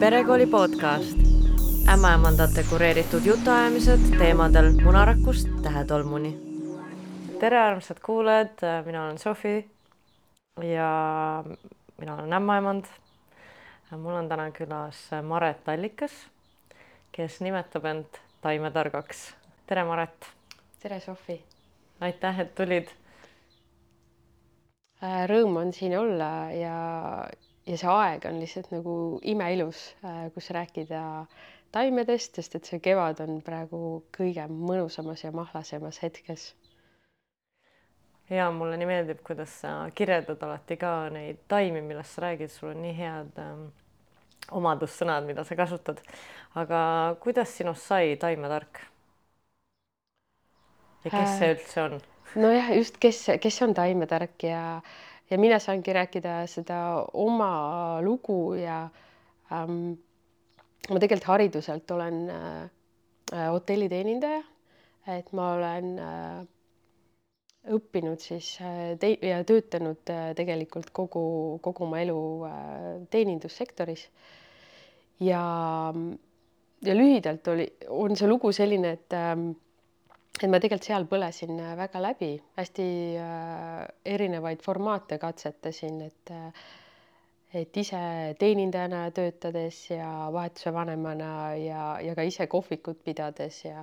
perekooli podcast, ämmaemandate kureeritud jutuajamised teemadel munarakust tähetolmuni. tere, armsad kuulajad, mina olen Sofi ja mina olen ämmaemand. mul on täna külas Maret Allikas, kes nimetab end taimetargaks. tere, Maret. tere, Sofi. aitäh, et tulid. Äh, rõõm on siin olla ja ja see aeg on lihtsalt nagu imeilus, äh, kus rääkida taimedest, sest et see kevad on praegu kõige mõnusamas ja mahlasemas hetkes. ja mulle nii meeldib, kuidas sa kirjeldad alati ka neid taimi, millest sa räägid, sul on nii head ähm, omadussõnad, mida sa kasutad. aga kuidas sinust sai taimetark? ja kes see äh, üldse on? nojah, just kes, kes on taimetark ja äh, ja mina saangi rääkida seda oma lugu ja ähm, ma tegelikult hariduselt olen äh, hotelliteenindaja, et ma olen äh, õppinud siis äh, te- ja töötanud äh, tegelikult kogu, kogu oma elu äh, teenindussektoris. ja, ja lühidalt oli, on see lugu selline, et ähm, et ma tegelikult seal põlesin äh, väga läbi, hästi äh, erinevaid formaate katsetasin, et äh, et ise teenindajana töötades ja vahetuse vanemana ja, ja ka ise kohvikut pidades ja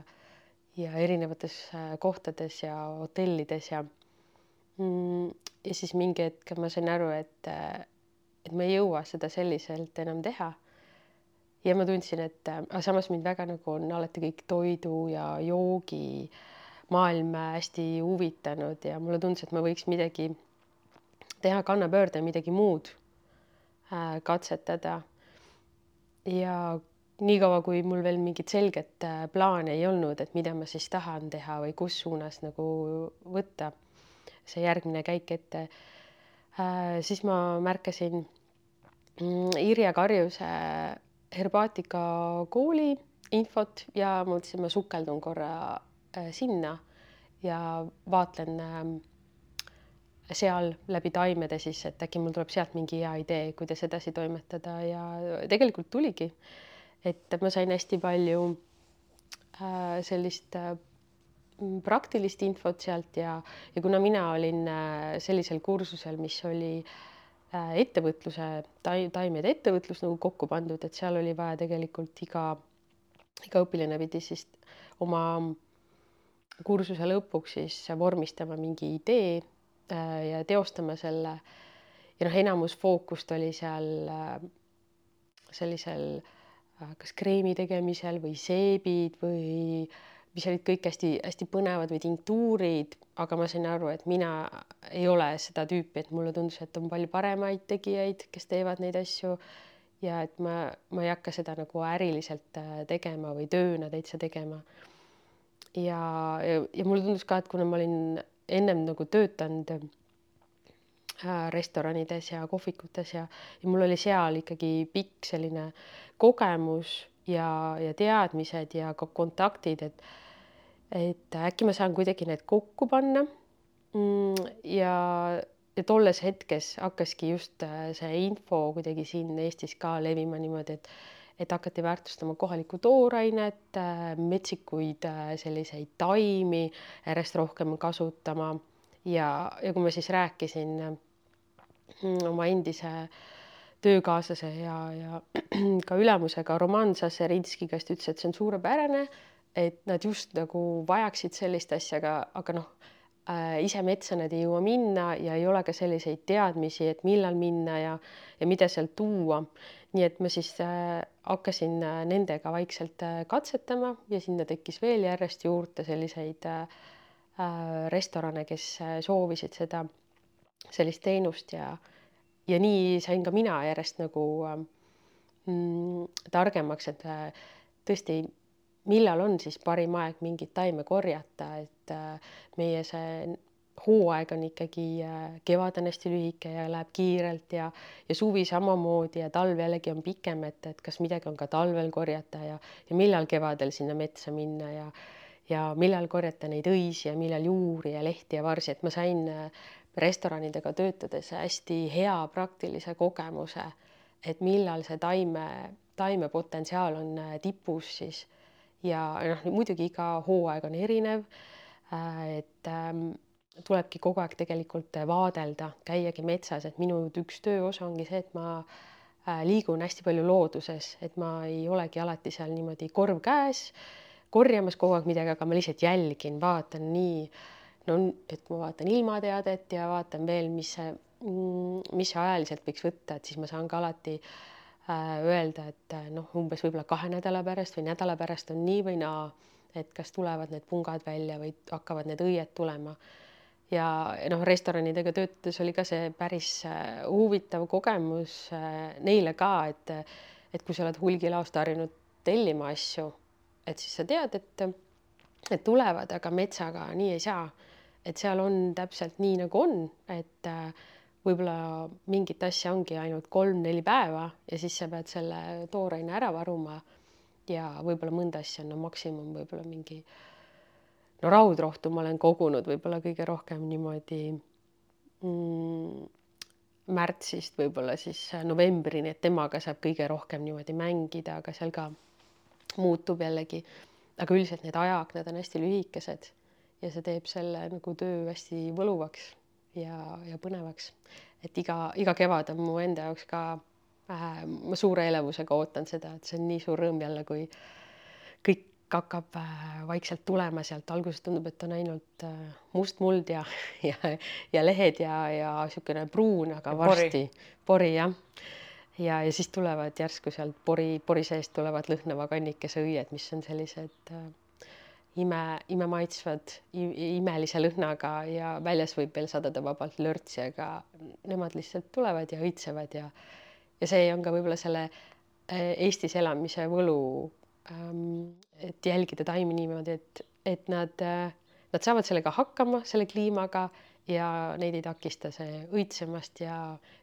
ja erinevates kohtades ja hotellides ja mm, ja siis mingi hetk ma sain aru, et et ma ei jõua seda selliselt enam teha. Ja ma tundsin, et aga samas mind väga nagu on alati kõik toidu ja joogi äh, maailm hästi huvitanud ja mulle tundus, et ma võiks midagi teha kannapöörde, midagi muud äh, katsetada. ja niikaua, kui mul veel mingit selget äh, plaani ei olnud, et mida ma siis tahan teha või kus suunas nagu võtta see järgmine käik ette, äh, siis ma märkasin mm, Irja Karjuse herbaatika kooli infot ja mõtlesin, ma sukeldun korra Äh, sinna ja vaatlen ähm, seal läbi taimede siis, et äkki mul tuleb sealt mingi hea idee, kuidas edasi toimetada ja tegelikult tuligi. et ma sain hästi palju äh, sellist äh, praktilist infot sealt ja, ja kuna mina olin sellisel kursusel, mis oli ettevõtluse tai-, taimede ettevõtlus nagu kokku pandud, et seal oli vaja tegelikult iga, iga õpilane pidi siis oma kursuse lõpuks siis vormistama mingi idee äh, ja teostama selle. ja noh, enamus fookust oli seal äh, sellisel äh, kas kreemi tegemisel või seebid või mis olid kõik hästi-hästi põnevad või tinktuurid, aga ma sain aru, et mina ei ole seda tüüpi, et mulle tundus, et on palju paremaid tegijaid, kes teevad neid asju ja et ma, ma ei hakka seda nagu äriliselt tegema või tööna täitsa tegema. Ja, ja, ja mulle tundus ka, et kuna ma olin ennem nagu töötanud äh, restoranides ja kohvikutes ja, ja mul oli seal ikkagi pikk selline kogemus ja, ja teadmised ja ka kontaktid, et et äkki ma saan kuidagi need kokku panna. Mm, ja, ja tolles hetkes hakkaski just äh, see info kuidagi siin Eestis ka levima niimoodi, et et hakati väärtustama kohalikku toorainet, äh, metsikuid äh, selliseid taimi järjest rohkem kasutama ja, ja kui ma siis rääkisin mm, oma endise töökaaslase ja, ja ka ülemusega Roman Saserinskiga, siis ta ütles, et see on suurepärane, et nad just nagu vajaksid sellist asja, aga, aga noh äh,, ise metsa nad ei jõua minna ja ei ole ka selliseid teadmisi, et millal minna ja, ja mida sealt tuua. Nii et ma siis äh, hakkasin äh, nendega vaikselt äh, katsetama ja sinna tekkis veel järjest juurde selliseid restorane, kes soovisid seda, sellist teenust ja, ja nii sain ka mina järjest nagu mm, targemaks, et tõesti, millal on siis parim aeg mingit taime korjata, et meie see hooaeg on ikkagi, äh, kevad on hästi lühike ja läheb kiirelt ja, ja suvi samamoodi ja talv jällegi on pikem, et, et kas midagi on ka talvel korjata ja, ja millal kevadel sinna metsa minna ja, ja millal korjata neid õisi ja millal juuri ja lehti ja varsi, et ma sain äh, restoranidega töötades hästi hea praktilise kogemuse, et millal see taime taime potentsiaal on tipus, siis ja noh, muidugi iga hooaeg on erinev. et ähm, tulebki kogu aeg tegelikult vaadelda, käiagi metsas, et minu üks tööosa ongi see, et ma liigun hästi palju looduses, et ma ei olegi alati seal niimoodi korv käes korjamas kogu aeg midagi, aga ma lihtsalt jälgin, vaatan nii, no et ma vaatan ilmateadet ja vaatan veel, mis see, mm, mis see ajaliselt võiks võtta, et siis ma saan ka alati äh, öelda, et äh, noh, umbes võib-olla kahe nädala pärast või nädala pärast on nii või naa, et kas tulevad need pungad välja või hakkavad need õied tulema. ja noh, restoranidega töötades oli ka see päris äh, huvitav kogemus neile ka, et et kui sa oled hulgilaost harjunud tellima asju et siis sa tead, et, et tulevad, aga metsaga nii ei saa. et seal on täpselt nii, nagu on, et äh, võib-olla mingit asja ongi ainult kolm-neli päeva ja siis sa pead selle tooraine ära varuma. ja võib-olla mõnda asja on no maksimum võib-olla mingi no raudrohtu ma olen kogunud võib-olla kõige rohkem niimoodi mm, märtsist võib-olla siis novembrini, et temaga saab kõige rohkem niimoodi mängida, aga seal ka muutub jällegi. aga üldiselt need ajaaknad on hästi lühikesed ja see teeb selle nagu töö hästi võluvaks ja, ja põnevaks. et iga, iga kevad on mu enda jaoks ka äh,, ma suure elevusega ootan seda, et see on nii suur rõõm jälle, kui kõik hakkab äh, vaikselt tulema sealt, alguses tundub, et on ainult äh, must muld ja, ja, ja lehed ja, ja niisugune pruun, aga ja varsti pori, pori jah. Ja, ja siis tulevad järsku sealt pori, pori seest tulevad lõhnava kannikese õied, mis on sellised äh, ime, imemaitsvad, imelise lõhnaga ja väljas võib veel sadada vabalt lörtsi, aga nemad lihtsalt tulevad ja õitsevad ja ja see on ka võib-olla selle äh, Eestis elamise võlu ähm,, et jälgida taimi niimoodi, et, et nad äh,, nad saavad sellega hakkama, selle kliimaga ja neid ei takista see õitsemast ja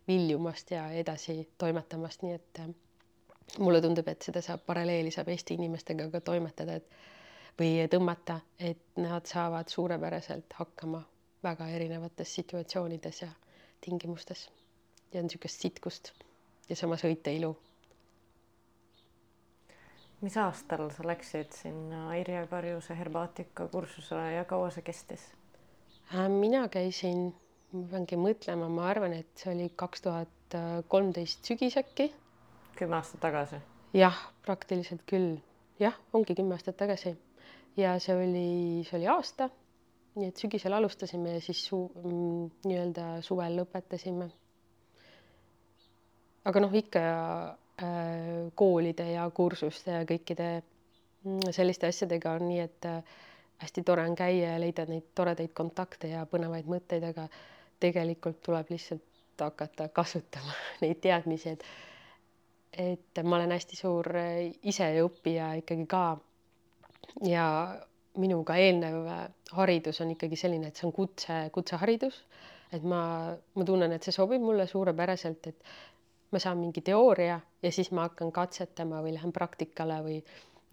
viljumast ja edasi toimetamast, nii et äh, mulle tundub, et seda saab paralleeli saab Eesti inimestega ka toimetada, et või tõmmata, et nad saavad suurepäraselt hakkama väga erinevates situatsioonides ja tingimustes ja on niisugust sitkust ja samas õiteilu. mis aastal sa läksid sinna Irja Karjuse herbaatika kursusele ja kaua see kestis? Äh, mina käisin, ma peangi mõtlema, ma arvan, et see oli kaks tuhat kolmteist sügis äkki. kümme aastat tagasi? jah, praktiliselt küll, jah, ongi kümme aastat tagasi ja see oli, see oli aasta. nii et sügisel alustasime ja siis su mm, nii-öelda suvel lõpetasime. aga noh, ikka äh, koolide ja kursuste ja kõikide mm, selliste asjadega on nii, et äh, hästi tore on käia ja leida neid toredaid kontakte ja põnevaid mõtteid, aga tegelikult tuleb lihtsalt hakata kasutama neid teadmisi, et et ma olen hästi suur iseõppija ikkagi ka. Ja minuga eelnev haridus on ikkagi selline, et see on kutse, kutseharidus. et ma, ma tunnen, et see sobib mulle suurepäraselt, et ma saan mingi teooria ja siis ma hakkan katsetama või lähen praktikale või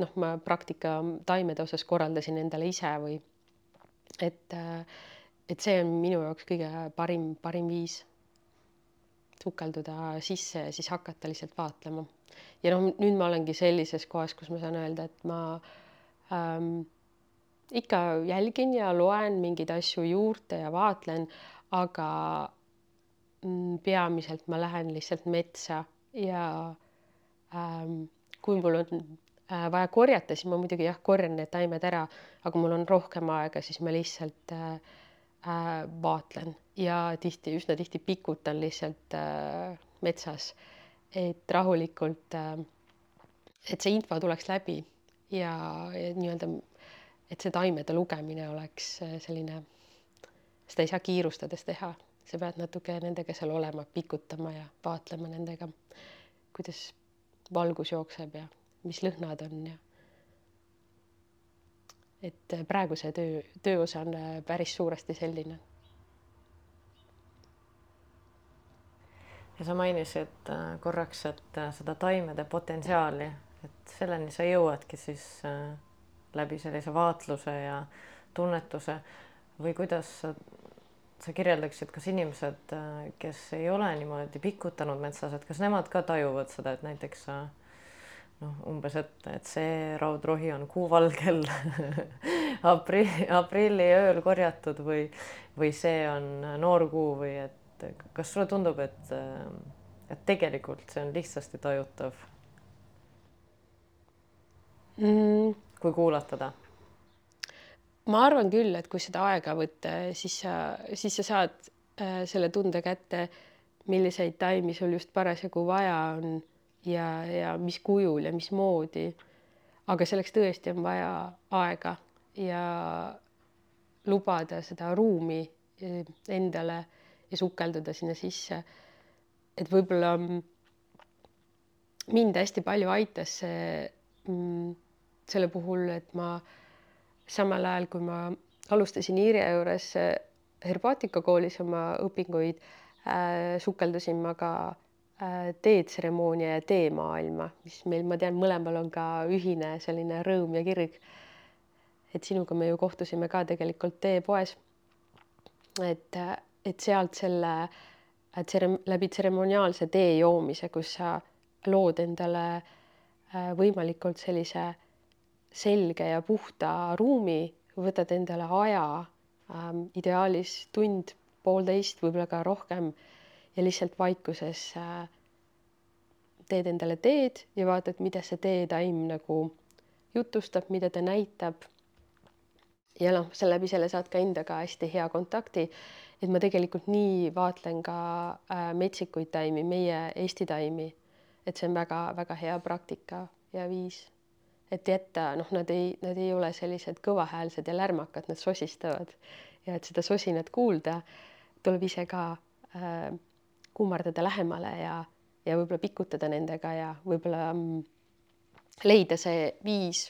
noh, ma praktika taimede osas korraldasin endale ise või et, et see on minu jaoks kõige parim, parim viis sukelduda sisse ja siis hakata lihtsalt vaatlema. ja noh, nüüd ma olengi sellises kohas, kus ma saan öelda, et ma ähm, ikka jälgin ja loen mingeid asju juurde ja vaatlen, aga mm, peamiselt ma lähen lihtsalt metsa ja ähm, kui mul on Äh, vaja korjata, siis ma muidugi jah, korjan need taimed ära, aga mul on rohkem aega, siis ma lihtsalt äh, äh, vaatlen ja tihti, üsna tihti pikutan lihtsalt äh, metsas, et rahulikult äh,, et see info tuleks läbi ja, ja nii-öelda, et see taimede lugemine oleks äh, selline, seda ei saa kiirustades teha, sa pead natuke nendega seal olema, pikutama ja vaatlema nendega, kuidas valgus jookseb ja mis lõhnad on ja et praegu see töö, tööosa on äh, päris suuresti selline. ja sa mainisid äh, korraks, et äh, seda taimede potentsiaali, et selleni sa jõuadki siis läbi sellise vaatluse ja tunnetuse. Või kuidas sa, sa kirjeldaksid, kas inimesed, kes ei ole niimoodi pikutanud metsas, et kas nemad ka tajuvad seda, et näiteks sa noh, umbes ette, et see raudrohi on kuuvalgel aprilli, aprilli ööl korjatud või, või see on noorkuu või et kas sulle tundub, et, et tegelikult see on lihtsasti tajutav mm.? kui kuulatada ma arvan küll, et kui seda aega võtta, siis sa, siis sa saad äh, selle tunde kätte, milliseid taimi sul just parasjagu vaja on ja, ja mis kujul ja mismoodi. aga selleks tõesti on vaja aega ja lubada seda ruumi e, endale ja sukelduda sinna sisse. et võib-olla mind hästi palju aitas see mm, selle puhul, et ma samal ajal, kui ma alustasin Iire juures äh, herbaatikakoolis oma õpinguid äh,, sukeldusin ma ka äh, teetseremoonia ja teemaailma, mis meil, ma tean, mõlemal on ka ühine selline rõõm ja kirg. et sinuga me ju kohtusime ka tegelikult teepoes. et, et sealt selle tserem-, läbi tseremoniaalse tee joomise, kus sa lood endale äh, võimalikult sellise äh, selge ja puhta ruumi, võtad endale aja ähm,, ideaalis tund, poolteist, võib-olla ka rohkem ja lihtsalt vaikuses äh, teed endale teed ja vaatad, mida see teetaim nagu jutustab, mida ta näitab. ja noh, selle läbi selle saad ka endaga hästi hea kontakti. et ma tegelikult nii vaatlen ka äh, metsikuid taimi, meie Eesti taimi. et see on väga-väga hea praktika ja viis et jätta, noh, nad ei, nad ei ole sellised kõvahäälsed ja lärmakad, nad sosistavad ja et seda sosinat kuulda, tuleb ise ka äh, kummardada lähemale ja, ja võib-olla pikutada nendega ja võib-olla mm, leida see viis,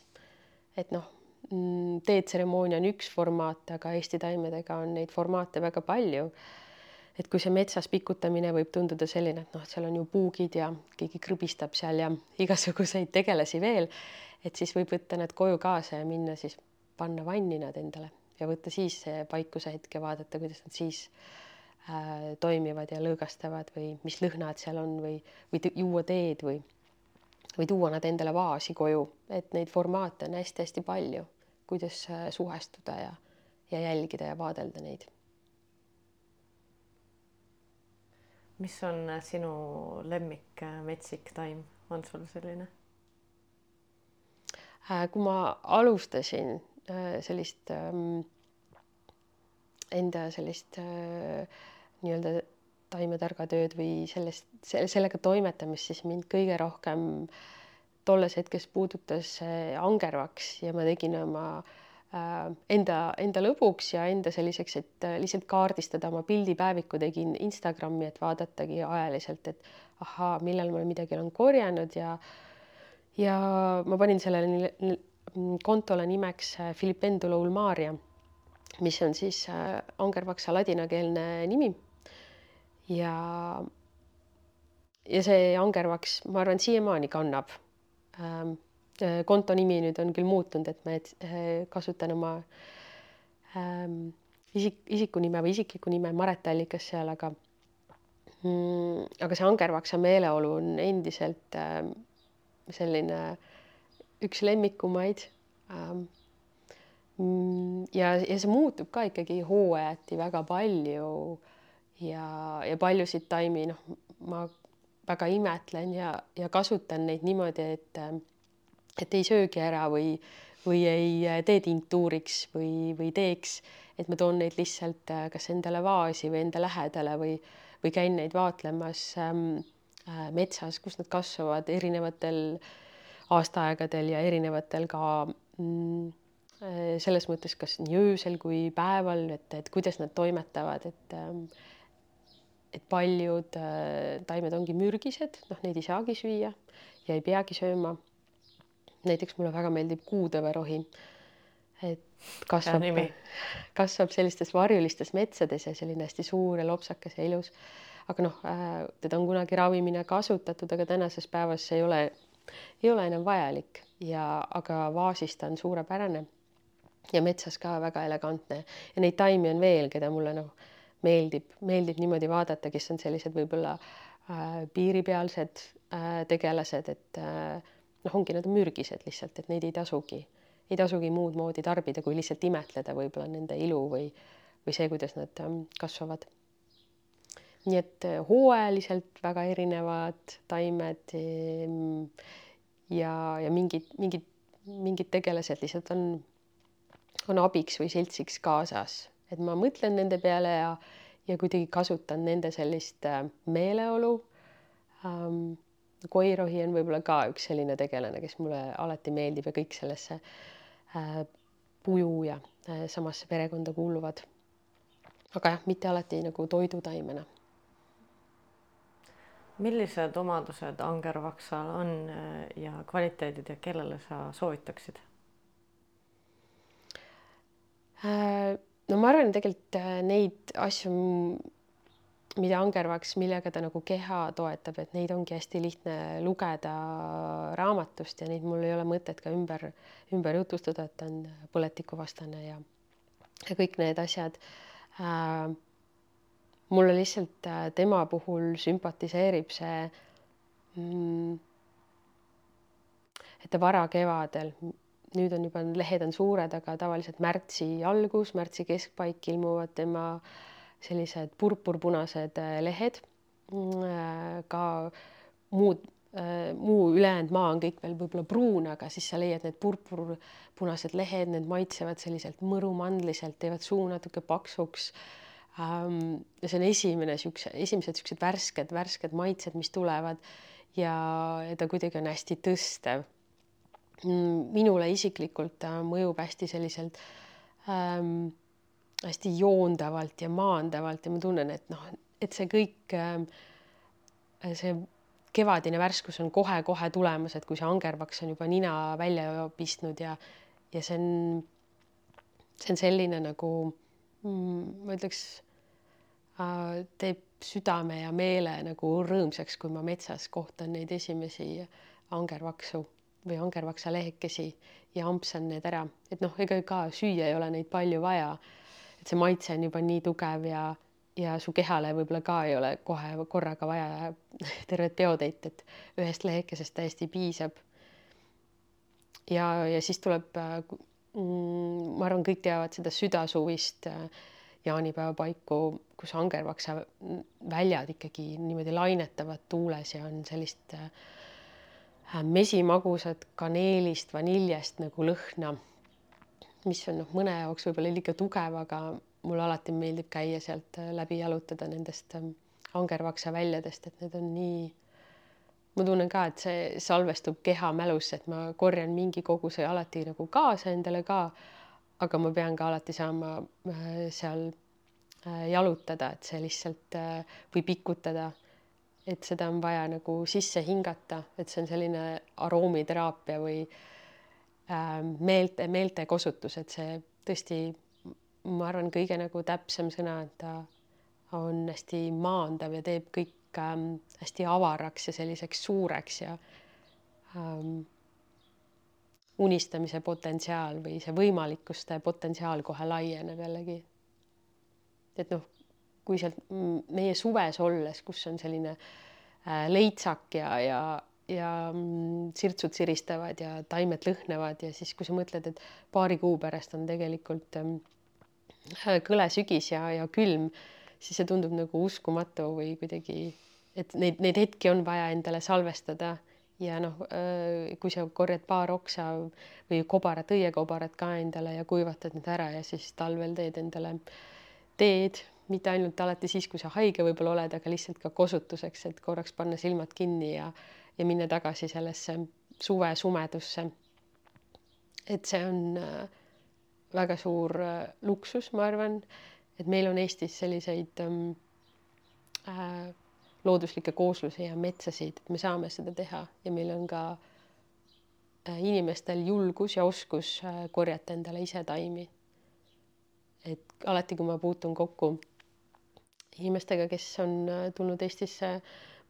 et noh mm,, teetseremoonia on üks formaat, aga Eesti taimedega on neid formaate väga palju. et kui see metsas pikutamine võib tunduda selline, et noh, seal on ju puugid ja keegi krõbistab seal ja igasuguseid tegelasi veel et siis võib võtta nad koju kaasa ja minna siis panna vanni nad endale ja võtta siis paikuse hetk ja vaadata, kuidas nad siis äh, toimivad ja lõõgastavad või mis lõhnad seal on või, või juua teed või, või tuua nad endale vaasi koju, et neid formaate on hästi-hästi palju, kuidas äh, suhestuda ja, ja jälgida ja vaadelda neid. mis on sinu lemmik äh, metsik taim, on sul selline? Äh, kui ma alustasin äh, sellist ähm, enda sellist äh, nii-öelda taimetarga tööd või sellest, sellega toimetamist, siis mind kõige rohkem tolles hetkes puudutas angervaks ja ma tegin oma enda, enda lõbuks ja enda selliseks, et lihtsalt kaardistada oma pildipäeviku tegin Instagrami, et vaadatagi ajaliselt, et ahaa, millal ma midagi olen korjanud ja äh, ja ma panin sellele kontole nimeks äh, Filipendulo ulmaria, mis on siis äh, angervaksa ladinakeelne nimi. ja, ja see angervaks, ma arvan, siiamaani kannab. Ähm, äh, konto nimi nüüd on küll muutunud, et ma kasutan oma ähm, isik, isikunime või isiklikku nime Maret Allikas seal, aga mm, aga see angervaksa meeleolu on endiselt äh, selline üks lemmikumaid ähm,. ja, ja see muutub ka ikkagi hooajati väga palju ja, ja paljusid taimi, noh, ma väga imetlen ja, ja kasutan neid niimoodi, et, et ei söögi ära või, või ei tee tinktuuriks või, või teeks, et ma toon neid lihtsalt kas endale vaasi või enda lähedale või, või käin neid vaatlemas ähm, Äh, metsas, kus nad kasvavad erinevatel aastaaegadel ja erinevatel ka mm, äh, selles mõttes, kas nii öösel kui päeval, et, et kuidas nad toimetavad, et ähm, et paljud äh, taimed ongi mürgised, noh, neid ei saagi süüa ja ei peagi sööma. näiteks mulle väga meeldib kuutõverohi. et kasvab, kasvab sellistes varjulistes metsades ja selline hästi suur ja lopsakas ja ilus aga noh, äh, teda on kunagi ravimina kasutatud, aga tänases päevas see ei ole, ei ole enam vajalik ja, aga vaasis ta on suurepärane ja metsas ka väga elegantne ja neid taimi on veel, keda mulle noh, meeldib, meeldib niimoodi vaadata, kes on sellised võib-olla äh, piiripealsed äh, tegelased, et äh, noh, ongi nad mürgised lihtsalt, et neid ei tasugi, ei tasugi muud moodi tarbida, kui lihtsalt imetleda võib-olla nende ilu või, või see, kuidas nad ähm, kasvavad. Nii et äh, hooajaliselt väga erinevad taimed ehm, ja, ja mingid, mingid, mingid tegelased lihtsalt on, on abiks või seltsiks kaasas, et ma mõtlen nende peale ja, ja kuidagi kasutan nende sellist äh, meeleolu ähm, koirohi on võib-olla ka üks selline tegelane, kes mulle alati meeldib ja kõik sellesse äh, puju ja äh, samasse perekonda kuuluvad. aga jah, mitte alati nagu toidutaimena. Millised omadused angervaksal on äh, ja kvaliteedid ja kellele sa soovitaksid äh,? no ma arvan, tegelikult äh, neid asju mida angervaks, millega ta nagu keha toetab, et neid ongi hästi lihtne lugeda raamatust ja neid mul ei ole mõtet ka ümber, ümber jutustada, et ta on põletikuvastane ja, ja kõik need asjad äh,. Mulle lihtsalt äh, tema puhul sümpatiseerib see mm,, et ta varakevadel, nüüd on juba lehed on suured, aga tavaliselt märtsi algus, märtsi keskpaik ilmuvad tema sellised purpurpunased äh, lehed, mm, äh, ka muud, muu ülejäänud maa on kõik veel võib-olla pruun, aga siis sa leiad need purpurpunased lehed, need maitsevad selliselt mõrumandliselt, teevad suu natuke paksuks. See on esimene siukse, esimesed siuksed värsked, värsked maitsed, mis tulevad ja, ja ta kuidagi on hästi tõstev. Minule isiklikult mõjub hästi selliselt ähm, hästi joondavalt ja maandavalt ja ma tunnen, et noh, et see kõik, ähm, see kevadine värskus on kohe-kohe tulemas, et kui see angervaks on juba nina välja pistnud ja, ja see on, see on selline nagu ma ütleks, äh, teeb südame ja meele nagu rõõmsaks, kui ma metsas kohtan neid esimesi angervaksu või angervaksa lehekesi ja ampsan need ära, et noh, ega ka süüa ei ole neid palju vaja et see maitse on juba nii tugev ja, ja su kehale võib-olla ka ei ole kohe korraga vaja tervet peotäit, et ühest lehekesest täiesti piisab. ja, ja siis tuleb mm,, ma arvan, kõik teavad seda südasuvist äh, jaanipäeva paiku, kus angervaksa väljad ikkagi niimoodi lainetavad tuules ja on sellist äh, mesimagusat kaneelist, vaniljest nagu lõhna mis on noh, mõne jaoks võib-olla liiga tugev, aga mulle alati meeldib käia sealt äh, läbi jalutada nendest angervaksa väljadest, et need on nii. Ma tunnen ka, et see salvestub keha mälusse, et ma korjan mingi koguse alati nagu kaasa endale ka. aga ma pean ka alati saama äh, seal äh, jalutada, et see lihtsalt või pikutada. et seda on vaja nagu sisse hingata, et see on selline aroomiteraapiya või Ähm, meelte, meeltekosutus, et see tõesti, ma arvan, kõige nagu täpsem sõna, et ta on hästi maandav ja teeb kõik ähm, hästi avaraks ja selliseks suureks ja ähm, unistamise potentsiaal või see võimalikkuste potentsiaal kohe laieneb jällegi. et noh, kui sealt meie suves olles, kus on selline äh, leitsak ja, ja ja mm, sirtsud siristavad ja taimed lõhnevad ja siis, kui sa mõtled, et paari kuu pärast on tegelikult ähm, kõle sügis ja, ja külm, siis see tundub nagu uskumatu või kuidagi, et neid, neid hetki on vaja endale salvestada ja noh, äh, kui sa korjad paar oksa või kobarat, õiekobarat ka endale ja kuivatad need ära ja siis talvel teed endale teed, mitte ainult alati siis, kui sa haige võib-olla oled, aga lihtsalt ka kosutuseks, et korraks panna silmad kinni ja ja minna tagasi sellesse suve sumedusse. et see on äh, väga suur äh, luksus, ma arvan, et meil on Eestis selliseid ähm, äh, looduslikke kooslusi ja metsasid, et me saame seda teha ja meil on ka äh, inimestel julgus ja oskus äh, korjata endale ise taimi. et alati, kui ma puutun kokku inimestega, kes on äh, tulnud Eestisse äh,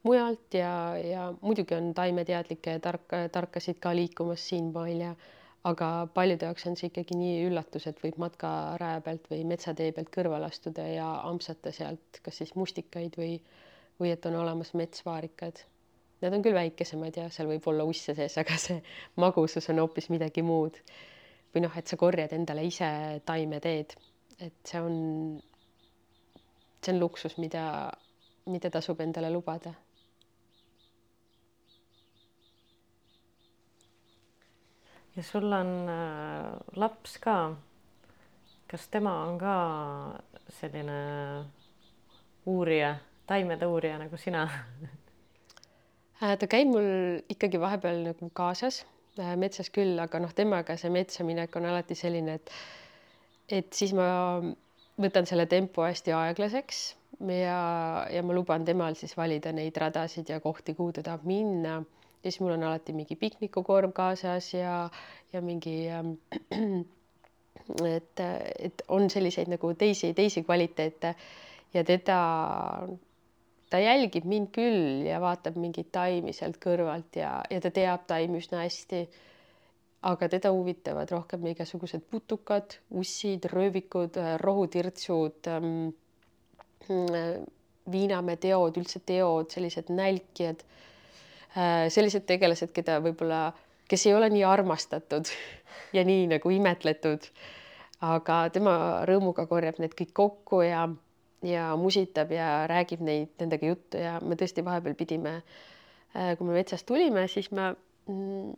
mujalt ja, ja muidugi on taimeteadlikke tarka, tarkasid ka liikumas siinpool ja aga paljude jaoks on see ikkagi nii üllatus, et võib matkaraja pealt või metsatee pealt kõrvale astuda ja ampsata sealt kas siis mustikaid või, või et on olemas metsvaarikad. Nad on küll väikesemad ja seal võib olla usse sees, aga see magusus on hoopis midagi muud. või noh, et sa korjad endale ise taimeteed, et see on, see on luksus, mida, mida tasub endale lubada ja sul on äh, laps ka. kas tema on ka selline uurija, taimede uurija nagu sina äh, ta käib mul ikkagi vahepeal nagu kaasas äh, metsas küll, aga noh, temaga see metsa minek on alati selline, et et siis ma võtan selle tempo hästi aeglaseks ja, ja ma luban temal siis valida neid radasid ja kohti, kuhu ta tahab minna ja siis mul on alati mingi piknikukorv kaasas ja, ja mingi ähm, et, et on selliseid nagu teisi, teisi kvaliteete ja teda, ta jälgib mind küll ja vaatab mingeid taimi sealt kõrvalt ja, ja ta teab taimi üsna hästi. aga teda huvitavad rohkem igasugused putukad, ussid, röövikud, rohutirtsud ähm,, viinamäe teod, üldse teod, sellised nälkijad Äh, sellised tegelased, keda võib-olla, kes ei ole nii armastatud ja nii nagu imetletud. aga tema rõõmuga korjab need kõik kokku ja, ja musitab ja räägib neid, nendega juttu ja me tõesti vahepeal pidime, äh, kui me metsast tulime, siis ma mm,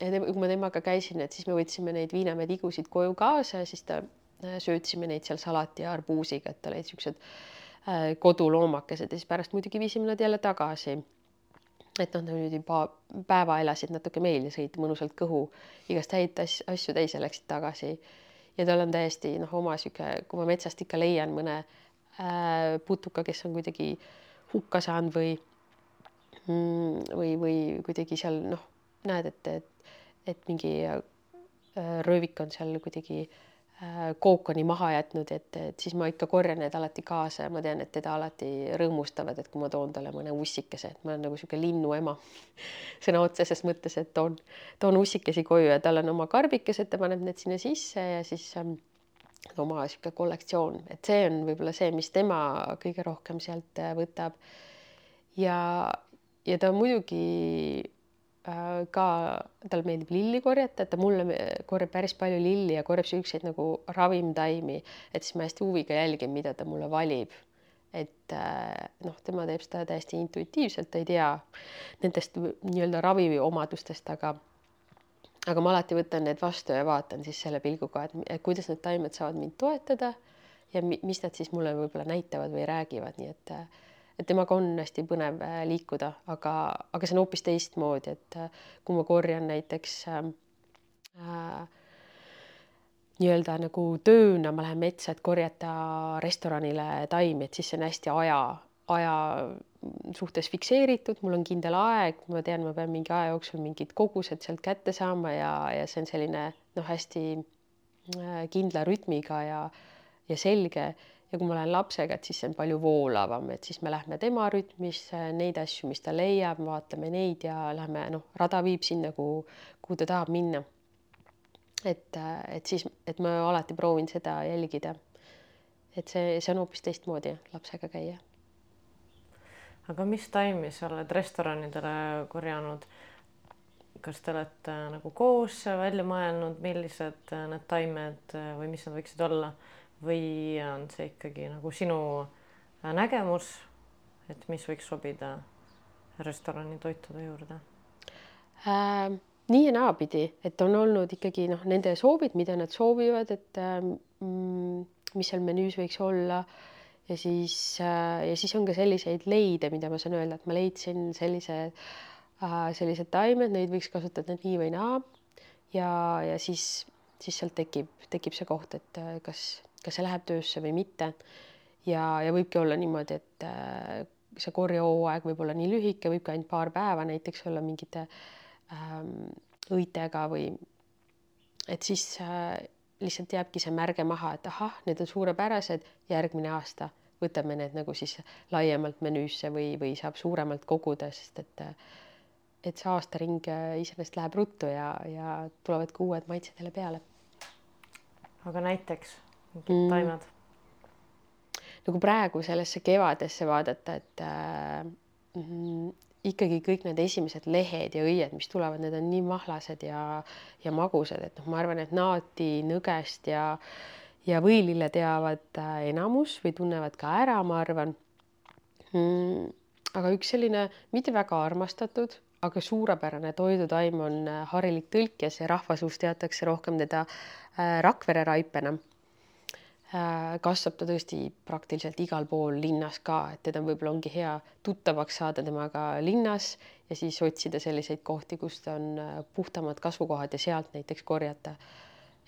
kui ma temaga käisin, et siis me võtsime neid Viinamäe tigusid koju kaasa ja siis ta äh, söötsime neid seal salati ja arbuusiga, et olid siuksed koduloomakesed ja siis pärast muidugi viisime nad jälle tagasi et noh, nüüd juba päeva elasid natuke meil ja sõid mõnusalt kõhu igast häid asju täis ja läksid tagasi. ja tal on täiesti noh, oma sihuke, kui ma metsast ikka leian mõne äh, putuka, kes on kuidagi hukka saanud või mm, või, või kuidagi seal noh, näed, et, et, et mingi äh, röövik on seal kuidagi äh, kookoni maha jätnud, et, et siis ma ikka korjan need alati kaasa ja ma tean, et teda alati rõõmustavad, et kui ma toon talle mõne ussikese, et ma olen nagu niisugune linnuema sõna otseses mõttes, et toon, toon ussikesi koju ja tal on oma karbikesed, ta paneb need sinna sisse ja siis ähm, oma niisugune kollektsioon, et see on võib-olla see, mis tema kõige rohkem sealt äh, võtab. ja, ja ta muidugi Äh, ka talle meeldib lilli korjata, et ta mulle korjab päris palju lilli ja korjab siukseid nagu ravimtaimi, et siis ma hästi huviga jälgin, mida ta mulle valib. et äh, noh, tema teeb seda täiesti intuitiivselt, ta ei tea nendest nii-öelda raviomadustest, aga aga ma alati võtan need vastu ja vaatan siis selle pilguga, et kuidas need taimed saavad mind toetada ja mis nad siis mulle võib-olla näitavad või räägivad, nii et äh, et temaga on hästi põnev äh, liikuda, aga, aga see on hoopis teistmoodi, et äh, kui ma korjan näiteks ähm, äh, nii-öelda nagu tööna, ma lähen metsa, et korjata restoranile taimi, et siis see on hästi aja, aja suhtes fikseeritud, mul on kindel aeg, ma tean, ma pean mingi aja jooksul mingid kogused sealt kätte saama ja, ja see on selline noh, hästi äh, kindla rütmiga ja, ja selge ja kui ma olen lapsega, et siis see on palju voolavam, et siis me lähme tema rütmisse, neid asju, mis ta leiab, vaatame neid ja lähme noh, rada viib sinna, kuhu, kuhu ta tahab minna. et, et siis, et ma alati proovin seda jälgida. et see, see on hoopis teistmoodi lapsega käia. aga mis taimi sa oled restoranidele korjanud? kas te olete nagu koos välja mõelnud, millised need taimed või mis nad võiksid olla? Või on see ikkagi nagu sinu äh, nägemus, et mis võiks sobida restorani toitude juurde äh,? nii ja naapidi, et on olnud ikkagi noh, nende soovid, mida nad soovivad, et äh, mis seal menüüs võiks olla ja siis äh, ja siis on ka selliseid leide, mida ma saan öelda, et ma leidsin sellise äh,, sellised taimed, neid võiks kasutada nii või naa. ja, ja siis, siis sealt tekib, tekib see koht, et äh, kas kas see läheb töösse või mitte. ja, ja võibki olla niimoodi, et äh, see korjehooaeg võib olla nii lühike, võib ka ainult paar päeva näiteks olla mingite ähm, õitega või et siis äh, lihtsalt jääbki see märge maha, et ahah, need on suurepärased, järgmine aasta võtame need nagu siis laiemalt menüüsse või, või saab suuremalt koguda, sest et et see aastaring äh, iseenesest läheb ruttu ja, ja tulevad ka uued maitsed jälle peale. aga näiteks mingid mm. taimed? nagu praegu sellesse kevadesse vaadata, et äh, ikkagi kõik need esimesed lehed ja õied, mis tulevad, need on nii mahlased ja, ja magusad, et noh, ma arvan, et naati, nõgest ja, ja võilille teavad äh, enamus või tunnevad ka ära, ma arvan mm,. aga üks selline mitte väga armastatud, aga suurepärane toidutaim on äh, harilik tõlkjas ja rahvasuus teatakse rohkem teda äh, Rakvere raipena kasvab ta tõesti praktiliselt igal pool linnas ka, et teda võib-olla ongi hea tuttavaks saada temaga linnas ja siis otsida selliseid kohti, kus on äh, puhtamad kasvukohad ja sealt näiteks korjata.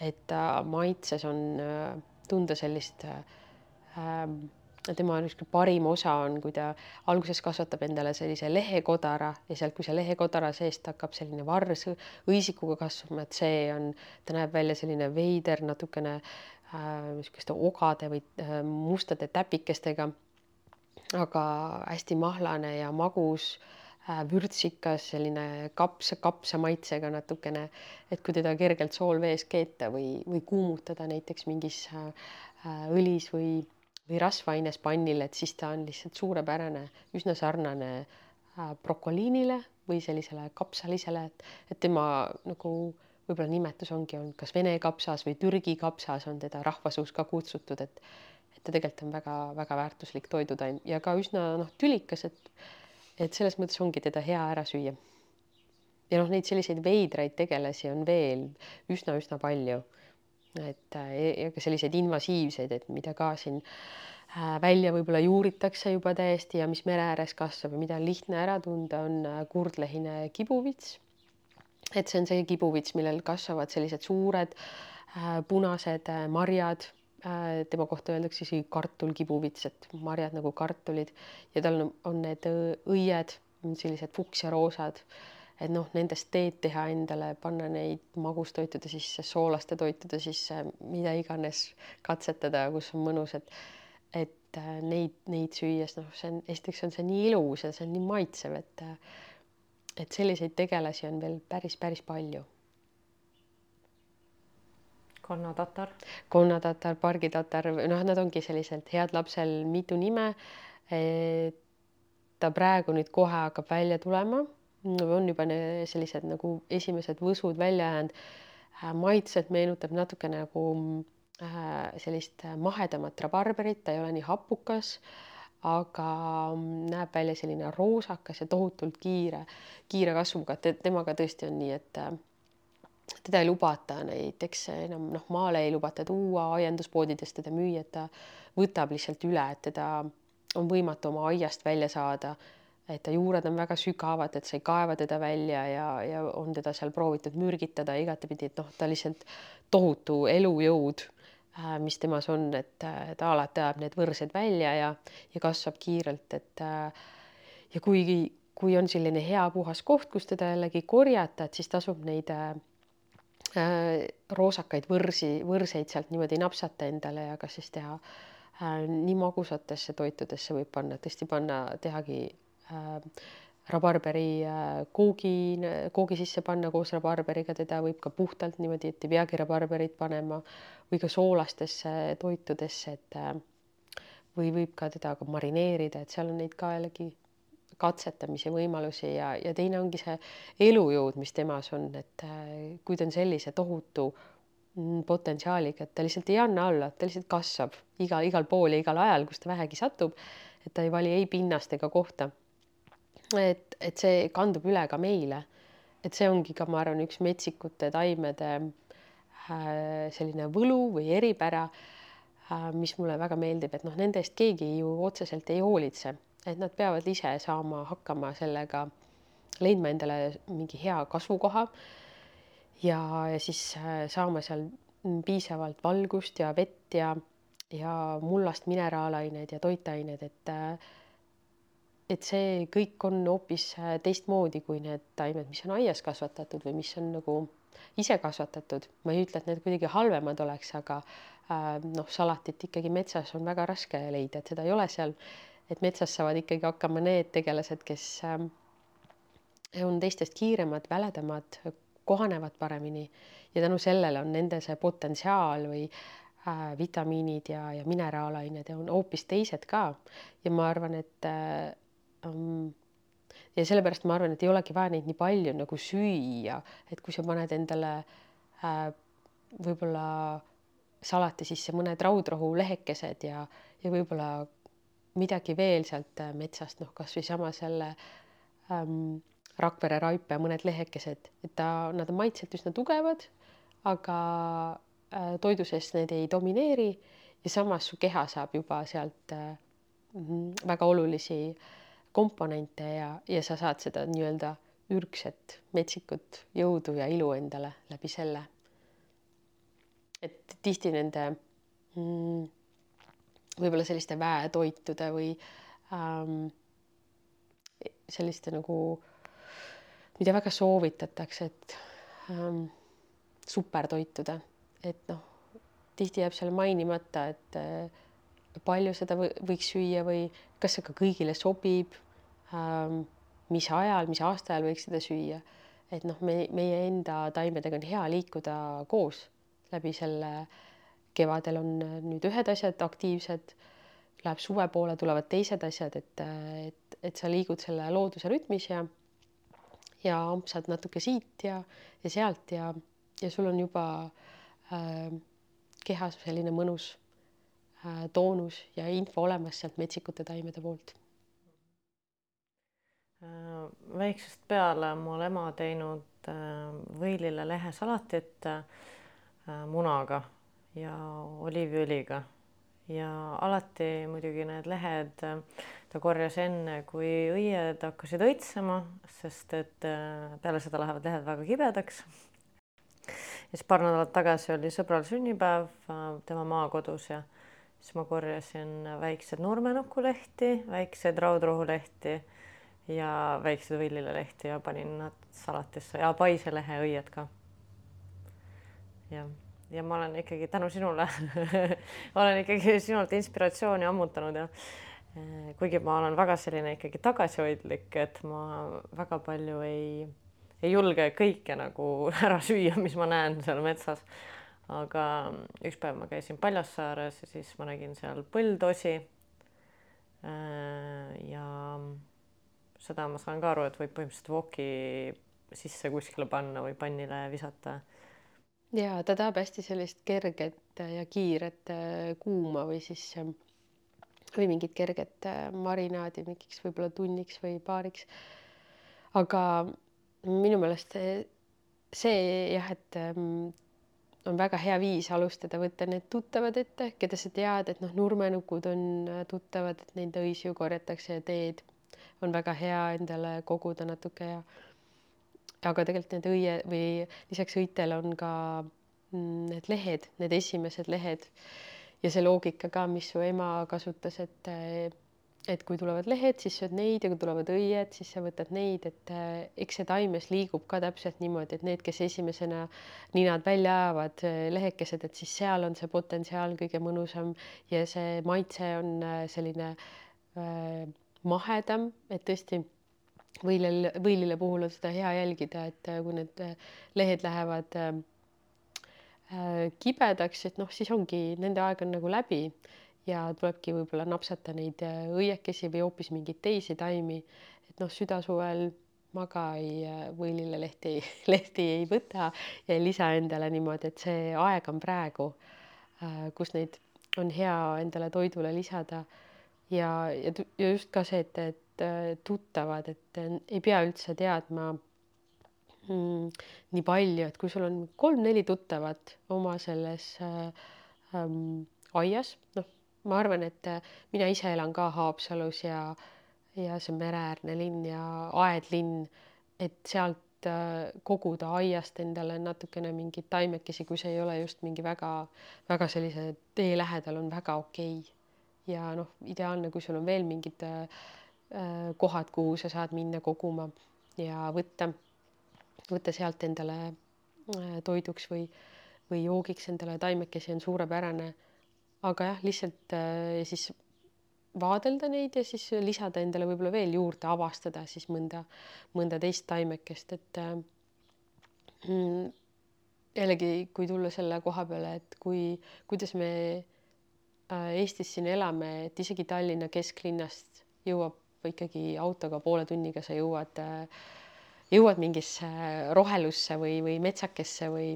et ta maitses on äh, tunda sellist ähm, tema niisugune parim osa on, kui ta alguses kasvatab endale sellise lehekodara ja sealt, kui see lehekodara seest hakkab selline vars õisikuga kasvama, et see on, ta näeb välja selline veider, natukene Äh, niisuguste ogade või äh, mustade täpikestega. aga hästi mahlane ja magus, äh, vürtsikas, selline kapsa, kapsa maitsega natukene, et kui teda kergelt soolvees keeta või, või kuumutada näiteks mingis õlis või, või rasvaaines pannil, et siis ta on lihtsalt suurepärane, üsna sarnane brokoliinile või sellisele kapsalisele, et, et tema nagu võib-olla nimetus ongi olnud kas Vene kapsas või Türgi kapsas on teda rahvasuus ka kutsutud, et et ta tegelikult on väga-väga väärtuslik toidutaim ja ka üsna noh, tülikas, et et selles mõttes ongi teda hea ära süüa. ja noh, neid selliseid veidraid tegelasi on veel üsna-üsna palju. et ja ka selliseid invasiivseid, et mida ka siin äh, välja võib-olla juuritakse juba täiesti ja mis mere ääres kasvab ja mida on lihtne ära tunda, on äh, kurdlehine kibuvits et see on see kibuvits, millel kasvavad sellised suured äh, punased äh, marjad äh,. tema kohta öeldakse isegi kartulkibuvits, et marjad nagu kartulid ja tal on, need õied, sellised fuksiaroosad. et noh, nendest teed teha endale, panna neid magustoitude sisse, soolaste toitude sisse, mida iganes katsetada, kus on mõnus, et et neid, neid süües, noh, see on, esiteks on see nii ilus ja see on nii maitsev, et et selliseid tegelasi on veel päris, päris palju. konnatatar. konnatatar, pargitatar, noh, nad ongi sellised head lapsel mitu nime. ta praegu nüüd kohe hakkab välja tulema, on juba sellised nagu esimesed võsud välja jäänud. maitselt meenutab natukene nagu äh, sellist mahedamat rabarberit, ta ei ole nii hapukas aga näeb välja selline roosakas ja tohutult kiire, kiire kasvuga, et temaga tõesti on nii, et äh, teda ei lubata näiteks enam noh, maale ei lubata tuua, aianduspoodides teda müüa, et ta võtab lihtsalt üle, et teda on võimatu oma aiast välja saada. et ta juured on väga sügavad, et sa ei kaeva teda välja ja, ja on teda seal proovitud mürgitada igatepidi, et noh, ta lihtsalt tohutu elujõud mis temas on, et äh, ta alati ajab need võrsed välja ja, ja kasvab kiirelt, et äh, ja kuigi, kui on selline hea puhas koht, kus teda jällegi korjata, et siis tasub neid äh, roosakaid võrsi, võrseid sealt niimoodi napsata endale ja kas siis teha äh, nii magusatesse toitudesse võib panna, tõesti panna, tehagi äh, rabarberi äh, koogi, koogi sisse panna koos rabarberiga, teda võib ka puhtalt niimoodi, et ei peagi rabarberit panema või ka soolastesse toitudesse, et äh, või võib ka teda ka marineerida, et seal on neid ka jällegi katsetamise võimalusi ja, ja teine ongi see elujõud, mis temas on, et äh, kui ta on sellise tohutu mm, potentsiaaliga, et ta lihtsalt ei anna alla, ta lihtsalt kasvab iga, igal pool ja igal ajal, kus ta vähegi satub, et ta ei vali ei pinnast ega kohta et, et see kandub üle ka meile. et see ongi ka, ma arvan, üks metsikute taimede äh, selline võlu või eripära äh,, mis mulle väga meeldib, et noh, nende eest keegi ju otseselt ei hoolitse, et nad peavad ise saama hakkama sellega, leidma endale mingi hea kasvukoha ja, ja siis äh, saama seal piisavalt valgust ja vett ja, ja mullast mineraalained ja toitained, et äh, et see kõik on hoopis äh, teistmoodi kui need taimed, mis on aias kasvatatud või mis on nagu ise kasvatatud. ma ei ütle, et need kuidagi halvemad oleks, aga äh, noh, salatit ikkagi metsas on väga raske leida, et seda ei ole seal. et metsas saavad ikkagi hakkama need tegelased, kes äh, on teistest kiiremad, väledamad, kohanevad paremini ja tänu sellele on nende see potentsiaal või äh, vitamiinid ja, ja mineraalained on hoopis teised ka. ja ma arvan, et äh, um, ja sellepärast ma arvan, et ei olegi vaja neid nii palju nagu süüa, et kui sa paned endale äh, võib-olla salati sisse mõned raudrohu lehekesed ja, ja võib-olla midagi veel sealt äh, metsast, noh, kasvõi sama selle ähm, Rakvere raipe mõned lehekesed, et ta, nad on maitselt üsna tugevad, aga äh, toidu sees need ei domineeri ja samas su keha saab juba sealt äh, väga olulisi komponente ja, ja sa saad seda nii-öelda ürgset metsikut jõudu ja ilu endale läbi selle. Et tihti nende mm, võib-olla selliste väetoitude või ähm, selliste nagu, mida väga soovitatakse, et ähm, supertoitude, et noh, tihti jääb seal mainimata, et äh, palju seda võiks süüa või kas see ka kõigile sobib ähm,, mis ajal, mis aastaajal võiks seda süüa. et noh, me, meie enda taimedega on hea liikuda koos läbi selle kevadel on nüüd ühed asjad aktiivsed, läheb suve poole, tulevad teised asjad, et, et, et sa liigud selle looduse rütmis ja ja ampsad natuke siit ja, ja sealt ja, ja sul on juba äh, kehas selline mõnus äh, toonus ja info olemas sealt metsikute taimede poolt äh, väiksest peale on mul ema teinud äh, võilile lehesalatit Äh, munaga ja oliiviõliga ja alati muidugi need lehed äh, ta korjas enne, kui õied hakkasid õitsema, sest et äh, peale seda lähevad lehed väga kibedaks. ja siis paar nädalat tagasi oli sõbral sünnipäev tema maakodus ja siis ma korjasin väiksed nurmenukulehti, väikseid raudrohulehti ja väikseid võllilelehti ja panin nad salatisse ja paiselehe õied ka. Jah, ja ma olen ikkagi tänu sinule olen ikkagi sinult inspiratsiooni ammutanud ja eh, kuigi ma olen väga selline ikkagi tagasihoidlik, et ma väga palju ei, ei julge kõike nagu ära süüa, mis ma näen seal metsas. Aga üks päev ma käisin Paljassaares ja siis ma nägin seal põldosi. Eh, ja seda ma saan ka aru, et võib põhimõtteliselt vooki sisse kuskile panna või pannile visata ja ta tahab hästi sellist kerget ja kiiret äh, kuuma või siis ähm, või mingit kerget äh, marinaadi mingiks võib-olla tunniks või paariks. aga minu meelest see jah, et ähm, on väga hea viis alustada, võtta need tuttavad ette, keda sa tead, et noh, nurmenukud on äh, tuttavad, et neid õisju korjatakse ja teed on väga hea endale koguda natuke ja aga tegelikult need õie või lisaks õitele on ka mm, need lehed, need esimesed lehed ja see loogika ka, mis su ema kasutas, et et kui tulevad lehed, siis sööd neid ja kui tulevad õied, siis sa võtad neid, et eks see taimes liigub ka täpselt niimoodi, et need, kes esimesena ninad välja ajavad, lehekesed, et siis seal on see potentsiaal kõige mõnusam ja see maitse on selline äh, mahedam, et tõesti võilel, võilile puhul on seda hea jälgida, et äh, kui need äh, lehed lähevad äh, kibedaks, et noh, siis ongi nende aeg on nagu läbi ja tulebki võib-olla napsata neid õiekesi või hoopis mingeid teisi taimi. et noh, südasuvel ma ka ei, võilile lehti, lehti ei võta ja ei lisa endale niimoodi, et see aeg on praegu, kus neid on hea endale toidule lisada. ja, ja, ja just ka see, et, et Äh, tuttavad, et äh, ei pea üldse teadma mm, nii palju, et kui sul on kolm-neli tuttavat oma selles äh, ähm, aias, noh, ma arvan, et äh, mina ise elan ka Haapsalus ja ja see mereäärne linn ja aedlinn, et sealt äh, koguda aiast endale natukene mingeid taimekesi, kui see ei ole just mingi väga-väga sellise tee lähedal, on väga okei okay. ja noh, ideaalne, kui sul on veel mingid äh, Äh, kohad, kuhu sa saad minna koguma ja võtta, võtta sealt endale toiduks või, või joogiks endale taimekesi on suurepärane. Aga jah, lihtsalt äh, siis vaadelda neid ja siis lisada endale võib-olla veel juurde, avastada siis mõnda, mõnda teist taimekest, et mm, jällegi, kui tulla selle koha peale, et kui, kuidas me Eestis siin elame, et isegi Tallinna kesklinnast jõuab ikkagi autoga poole tunniga sa jõuad, jõuad mingisse rohelusse või, või metsakesse või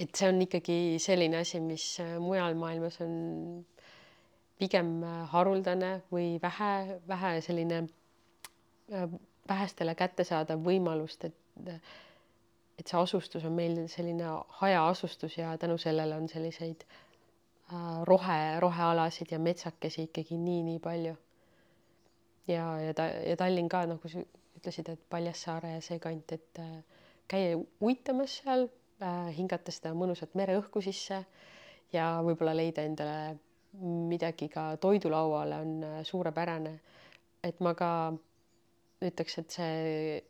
et see on ikkagi selline asi, mis mujal maailmas on pigem haruldane või vähe, vähe selline vähestele kättesaadav võimalust, et et see asustus on meil selline hajaasustus ja tänu sellele on selliseid äh, rohe, rohealasid ja metsakesi ikkagi nii-nii palju. ja, ja ta ja Tallinn ka nagu sa ütlesid, et Paljassaare ja see kant, et äh, käia uitamas seal äh,, hingata seda mõnusat mereõhku sisse ja võib-olla leida endale midagi ka toidulauale on äh, suurepärane. et ma ka ütleks, et see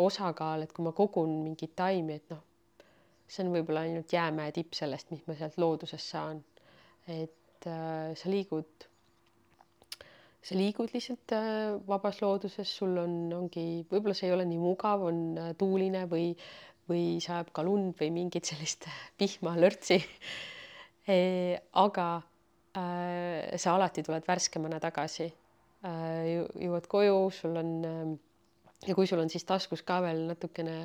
osakaal, et kui ma kogun mingeid taimi, et noh, see on võib-olla ainult jäämäe tipp sellest, mis ma sealt loodusest saan. et äh, sa liigud, sa liigud lihtsalt äh, vabas looduses, sul on, ongi, võib-olla see ei ole nii mugav, on äh, tuuline või, või sajab ka lund või mingit sellist vihma, lörtsi e,. aga äh, sa alati tuled värskemana tagasi äh,. jõuad koju, sul on äh, ja kui sul on siis taskus ka veel natukene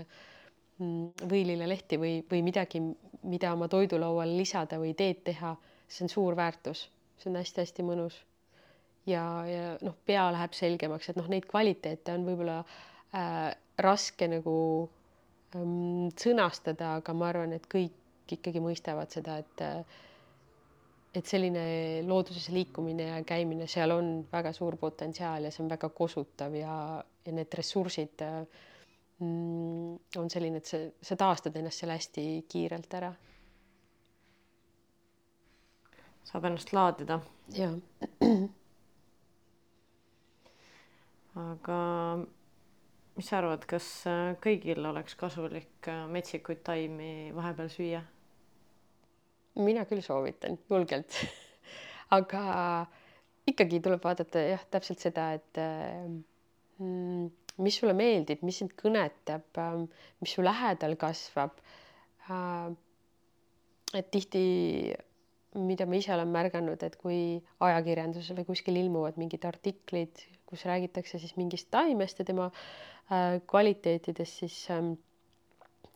mm, võililelehti või, või midagi, mida oma toidulauale lisada või teed teha, see on suur väärtus, see on hästi-hästi mõnus. ja, ja noh, pea läheb selgemaks, et noh, neid kvaliteete on võib-olla äh, raske nagu sõnastada, aga ma arvan, et kõik ikkagi mõistavad seda, et et selline looduses liikumine ja käimine, seal on väga suur potentsiaal ja see on väga kosutav ja, ja need ressursid mm, on selline, et sa, sa taastad ennast seal hästi kiirelt ära. saab ennast laadida. jah. aga mis sa arvad, kas kõigil oleks kasulik metsikuid taimi vahepeal süüa? mina küll soovitan julgelt aga ikkagi tuleb vaadata jah, täpselt seda, et mm, mis sulle meeldib, mis sind kõnetab, ähm, mis su lähedal kasvab. Äh, et tihti, mida ma ise olen märganud, et kui ajakirjanduses või kuskil ilmuvad mingid artiklid, kus räägitakse siis mingist taimest ja tema äh, kvaliteetidest, siis ähm,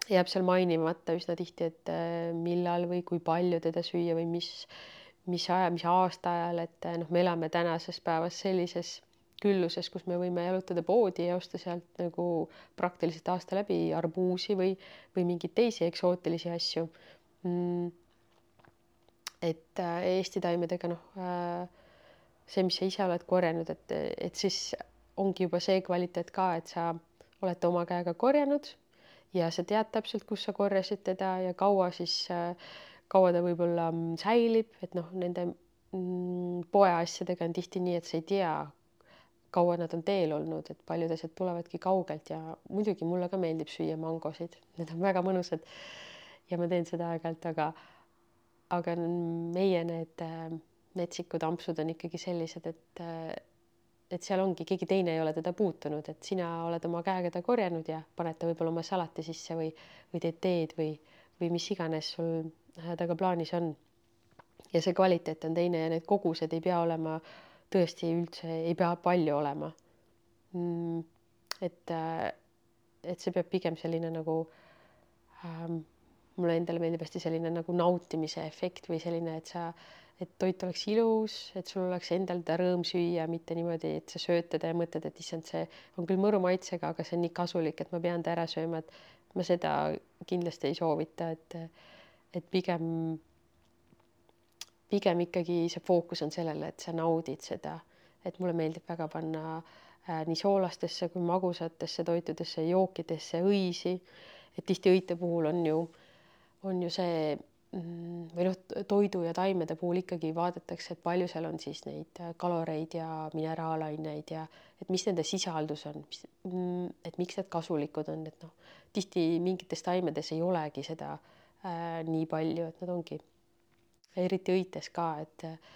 jääb seal mainimata üsna tihti, et äh, millal või kui palju teda süüa või mis, mis aja, mis aastaajal, et äh, noh, me elame tänases päevas sellises külluses, kus me võime jalutada poodi ja osta sealt nagu praktiliselt aasta läbi arbuusi või, või mingeid teisi eksootilisi asju. Mm.. et äh, Eesti taimedega noh, see, mis sa ise oled korjanud, et, et siis ongi juba see kvaliteet ka, et sa oled oma käega korjanud ja sa tead täpselt, kus sa korjasid teda ja kaua siis, kaua ta võib-olla mm, säilib, et noh, nende mm, poeasjadega on tihti nii, et sa ei tea, kaua nad on teel olnud, et paljud asjad tulevadki kaugelt ja muidugi mulle ka meeldib süüa mangosid, need on väga mõnusad. ja ma teen seda aeg-ajalt, aga, aga meie need äh, metsikud ampsud on ikkagi sellised, et äh, et seal ongi, keegi teine ei ole teda puutunud, et sina oled oma käega ta korjanud ja paned ta võib-olla oma salati sisse või, või teed teed või, või mis iganes sul äh, temaga plaanis on. ja see kvaliteet on teine ja need kogused ei pea olema tõesti üldse, ei pea palju olema mm,. et, äh, et see peab pigem selline nagu ähm, mulle endale meeldib hästi selline nagu nautimise efekt või selline, et sa et toit oleks ilus, et sul oleks endal teda rõõm süüa, mitte niimoodi, et sa sööd teda ja mõtled, et issand, see on küll mõru maitsega, aga see on nii kasulik, et ma pean ta ära sööma, et ma seda kindlasti ei soovita, et et pigem, pigem ikkagi see fookus on sellele, et sa naudid seda, et mulle meeldib väga panna äh, nii soolastesse kui magusatesse toitudesse, jookidesse õisi, et tihti õite puhul on ju, on ju see või noh, toidu ja taimede puhul ikkagi vaadatakse, et palju seal on siis neid äh, kaloreid ja mineraalaineid ja et mis nende sisaldus on, mis, mm, et miks need kasulikud on, et noh, tihti mingites taimedes ei olegi seda äh, nii palju, et nad ongi eriti õites ka, et äh,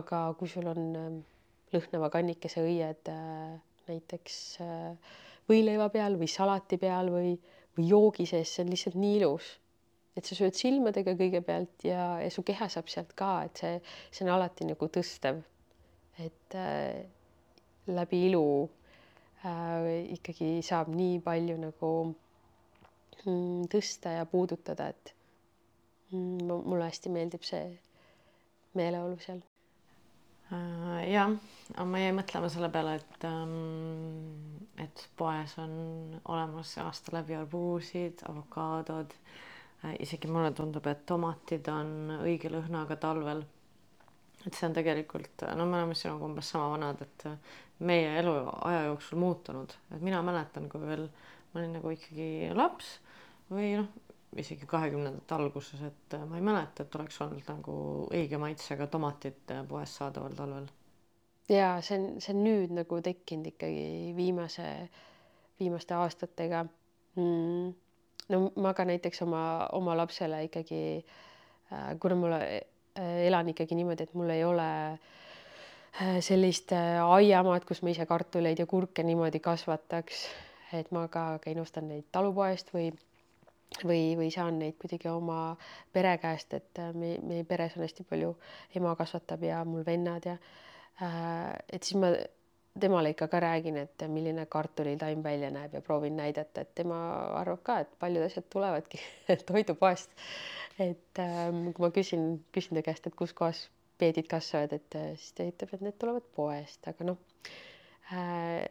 aga kui sul on äh, lõhnava kannikese õied äh, näiteks äh, võileiva peal või salati peal või, või joogi sees, see on lihtsalt nii ilus et sa sööd silmadega kõigepealt ja, ja su keha saab sealt ka, et see, see on alati nagu tõstev. et, läbi ilu äh, ikkagi saab nii palju nagu mm, tõsta ja puudutada, et mm, mulle hästi meeldib see meeleolu seal äh,. jah, ma jäin mõtlema selle peale, et ähm, et poes on olemas aasta läbi arbuusid, avokaadod äh,, isegi mulle tundub, et tomatid on õige lõhnaga talvel. Et see on tegelikult, no me oleme sinuga umbes sama vanad, et meie elu aja jooksul muutunud, et mina mäletan, kui veel ma olin nagu ikkagi laps või noh, isegi kahekümnendate alguses, et ma ei mäleta, et oleks olnud nagu õige maitsega tomatid poes saadaval talvel. ja see on, see on nüüd nagu tekkinud ikkagi viimase, viimaste aastatega. Mm.. No ma ka näiteks oma, oma lapsele ikkagi äh,, kuna mulle Äh, elan ikkagi niimoodi, et mul ei ole äh, sellist äh, aiamaad, kus ma ise kartuleid ja kurke niimoodi kasvataks, et ma ka käin ostan neid talupoest või või, või saan neid kuidagi oma pere käest, et me, meie peres on hästi palju, ema kasvatab ja mul vennad ja et siis ma temale ikka ka räägin, et milline kartulitaim välja näeb ja proovin näidata, et tema arvab ka, et paljud asjad tulevadki toidupoest et ähm, kui ma küsin, küsin ta käest, et kus kohas peedid kasvavad, et äh, siis ta ütleb, et need tulevad poest, aga noh äh,.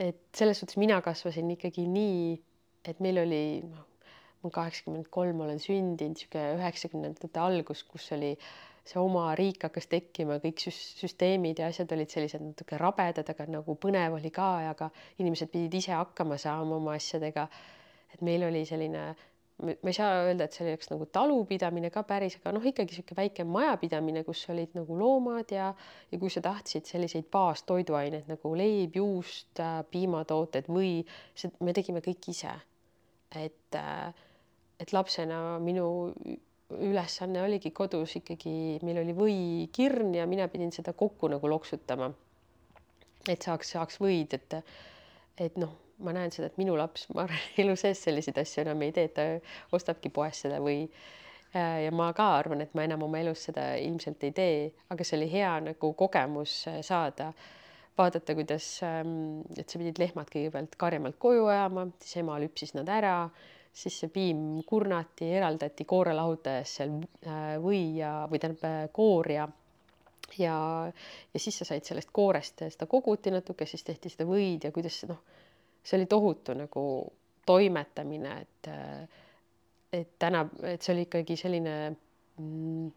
et selles suhtes mina kasvasin ikkagi nii, et meil oli noh, ma kaheksakümmend kolm olen sündinud, niisugune üheksakümnendate algus, kus oli see oma riik hakkas tekkima, kõik süsteemid ja asjad olid sellised natuke rabedad, aga nagu põnev oli ka, aga inimesed pidid ise hakkama saama oma asjadega. et meil oli selline ma ei saa öelda, et see oleks nagu talupidamine ka päris, aga noh, ikkagi niisugune väike majapidamine, kus olid nagu loomad ja ja kui sa tahtsid selliseid baastoiduaineid nagu leib, juust, äh, piimatooted või see, me tegime kõik ise. et, äh, et lapsena minu ülesanne oligi kodus ikkagi, meil oli võikirn ja mina pidin seda kokku nagu loksutama. et saaks, saaks võid, et, et noh ma näen seda, et minu laps, ma arvan, elu sees selliseid asju enam ei tee, ta ostabki poest seda või äh, ja ma ka arvan, et ma enam oma elus seda ilmselt ei tee, aga see oli hea nagu kogemus äh, saada, vaadata, kuidas, ähm, et sa pidid lehmad kõigepealt karjamaalt koju ajama, siis ema lüpsis nad ära, siis see piim kurnati, eraldati koorelahutajast seal äh, või ja, või tähendab koor ja ja, ja siis sa said sellest koorest seda koguti natuke, siis tehti seda võid ja kuidas noh see oli tohutu nagu toimetamine, et et täna, et see oli ikkagi selline mm,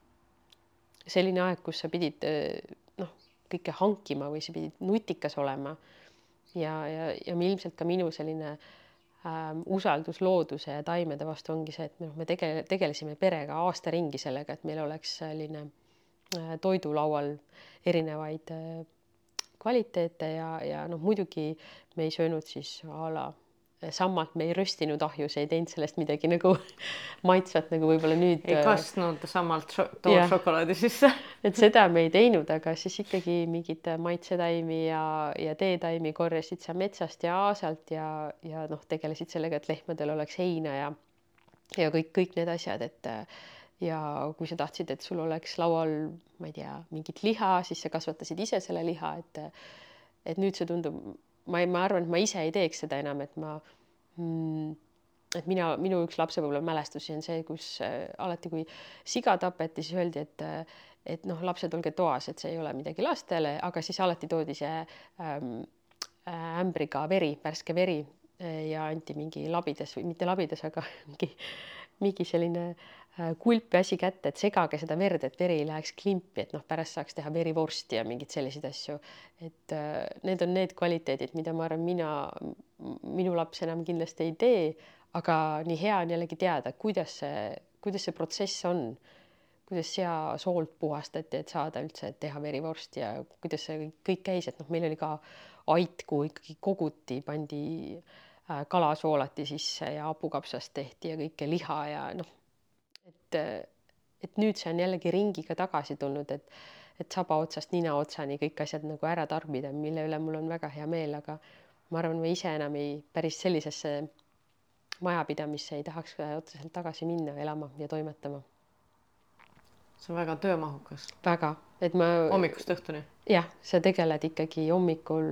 selline aeg, kus sa pidid noh, kõike hankima või sa pidid nutikas olema. ja, ja, ja ilmselt ka minu selline ähm, usaldus looduse ja taimede vastu ongi see, et noh, me tege-, tegelesime perega aasta ringi sellega, et meil oleks selline äh, toidulaual erinevaid äh, kvaliteete ja, ja noh, muidugi me ei söönud siis a la sammalt, me ei röstinud ahjus, ei teinud sellest midagi nagu maitsvat, nagu võib-olla nüüd. ei kastnud sammalt tooršokolaadi sisse et seda me ei teinud, aga siis ikkagi mingeid maitsetaimi ja, ja teetaimi korjasid sa metsast ja aasalt ja, ja noh, tegelesid sellega, et lehmadel oleks heina ja ja kõik, kõik need asjad, et ja kui sa tahtsid, et sul oleks laual, ma ei tea, mingit liha, siis sa kasvatasid ise selle liha, et et nüüd see tundub, ma ei, ma arvan, et ma ise ei teeks seda enam, et ma mm, et mina, minu üks lapsepõlve mälestusi on see, kus äh, alati, kui siga tapeti, siis öeldi, et et noh, lapsed, olge toas, et see ei ole midagi lastele, aga siis alati toodi see ähm, ämbriga veri, värske veri äh, ja anti mingi labidas või mitte labidas, aga mingi, mingi selline äh, Äh, kulpi asi kätte, et segage seda verd, et veri ei läheks klimpi, et noh, pärast saaks teha verivorsti ja mingeid selliseid asju. et äh, need on need kvaliteedid, mida ma arvan, mina, minu laps enam kindlasti ei tee, aga nii hea on jällegi teada, kuidas see, kuidas see protsess on, kuidas sea soolt puhastati, et saada üldse teha verivorsti ja kuidas see kõik käis, et noh, meil oli ka ait, kuhu ikkagi koguti, pandi äh, kala soolati sisse ja hapukapsast tehti ja kõike liha ja noh et, et nüüd see on jällegi ringiga tagasi tulnud, et, et saba otsast nina otsani kõik asjad nagu ära tarbida, mille üle mul on väga hea meel, aga ma arvan, ma ise enam ei, päris sellisesse majapidamisse ei tahaks otseselt tagasi minna elama ja toimetama. see on väga töömahukas. väga, et ma. hommikust õhtuni. jah, sa tegeled ikkagi hommikul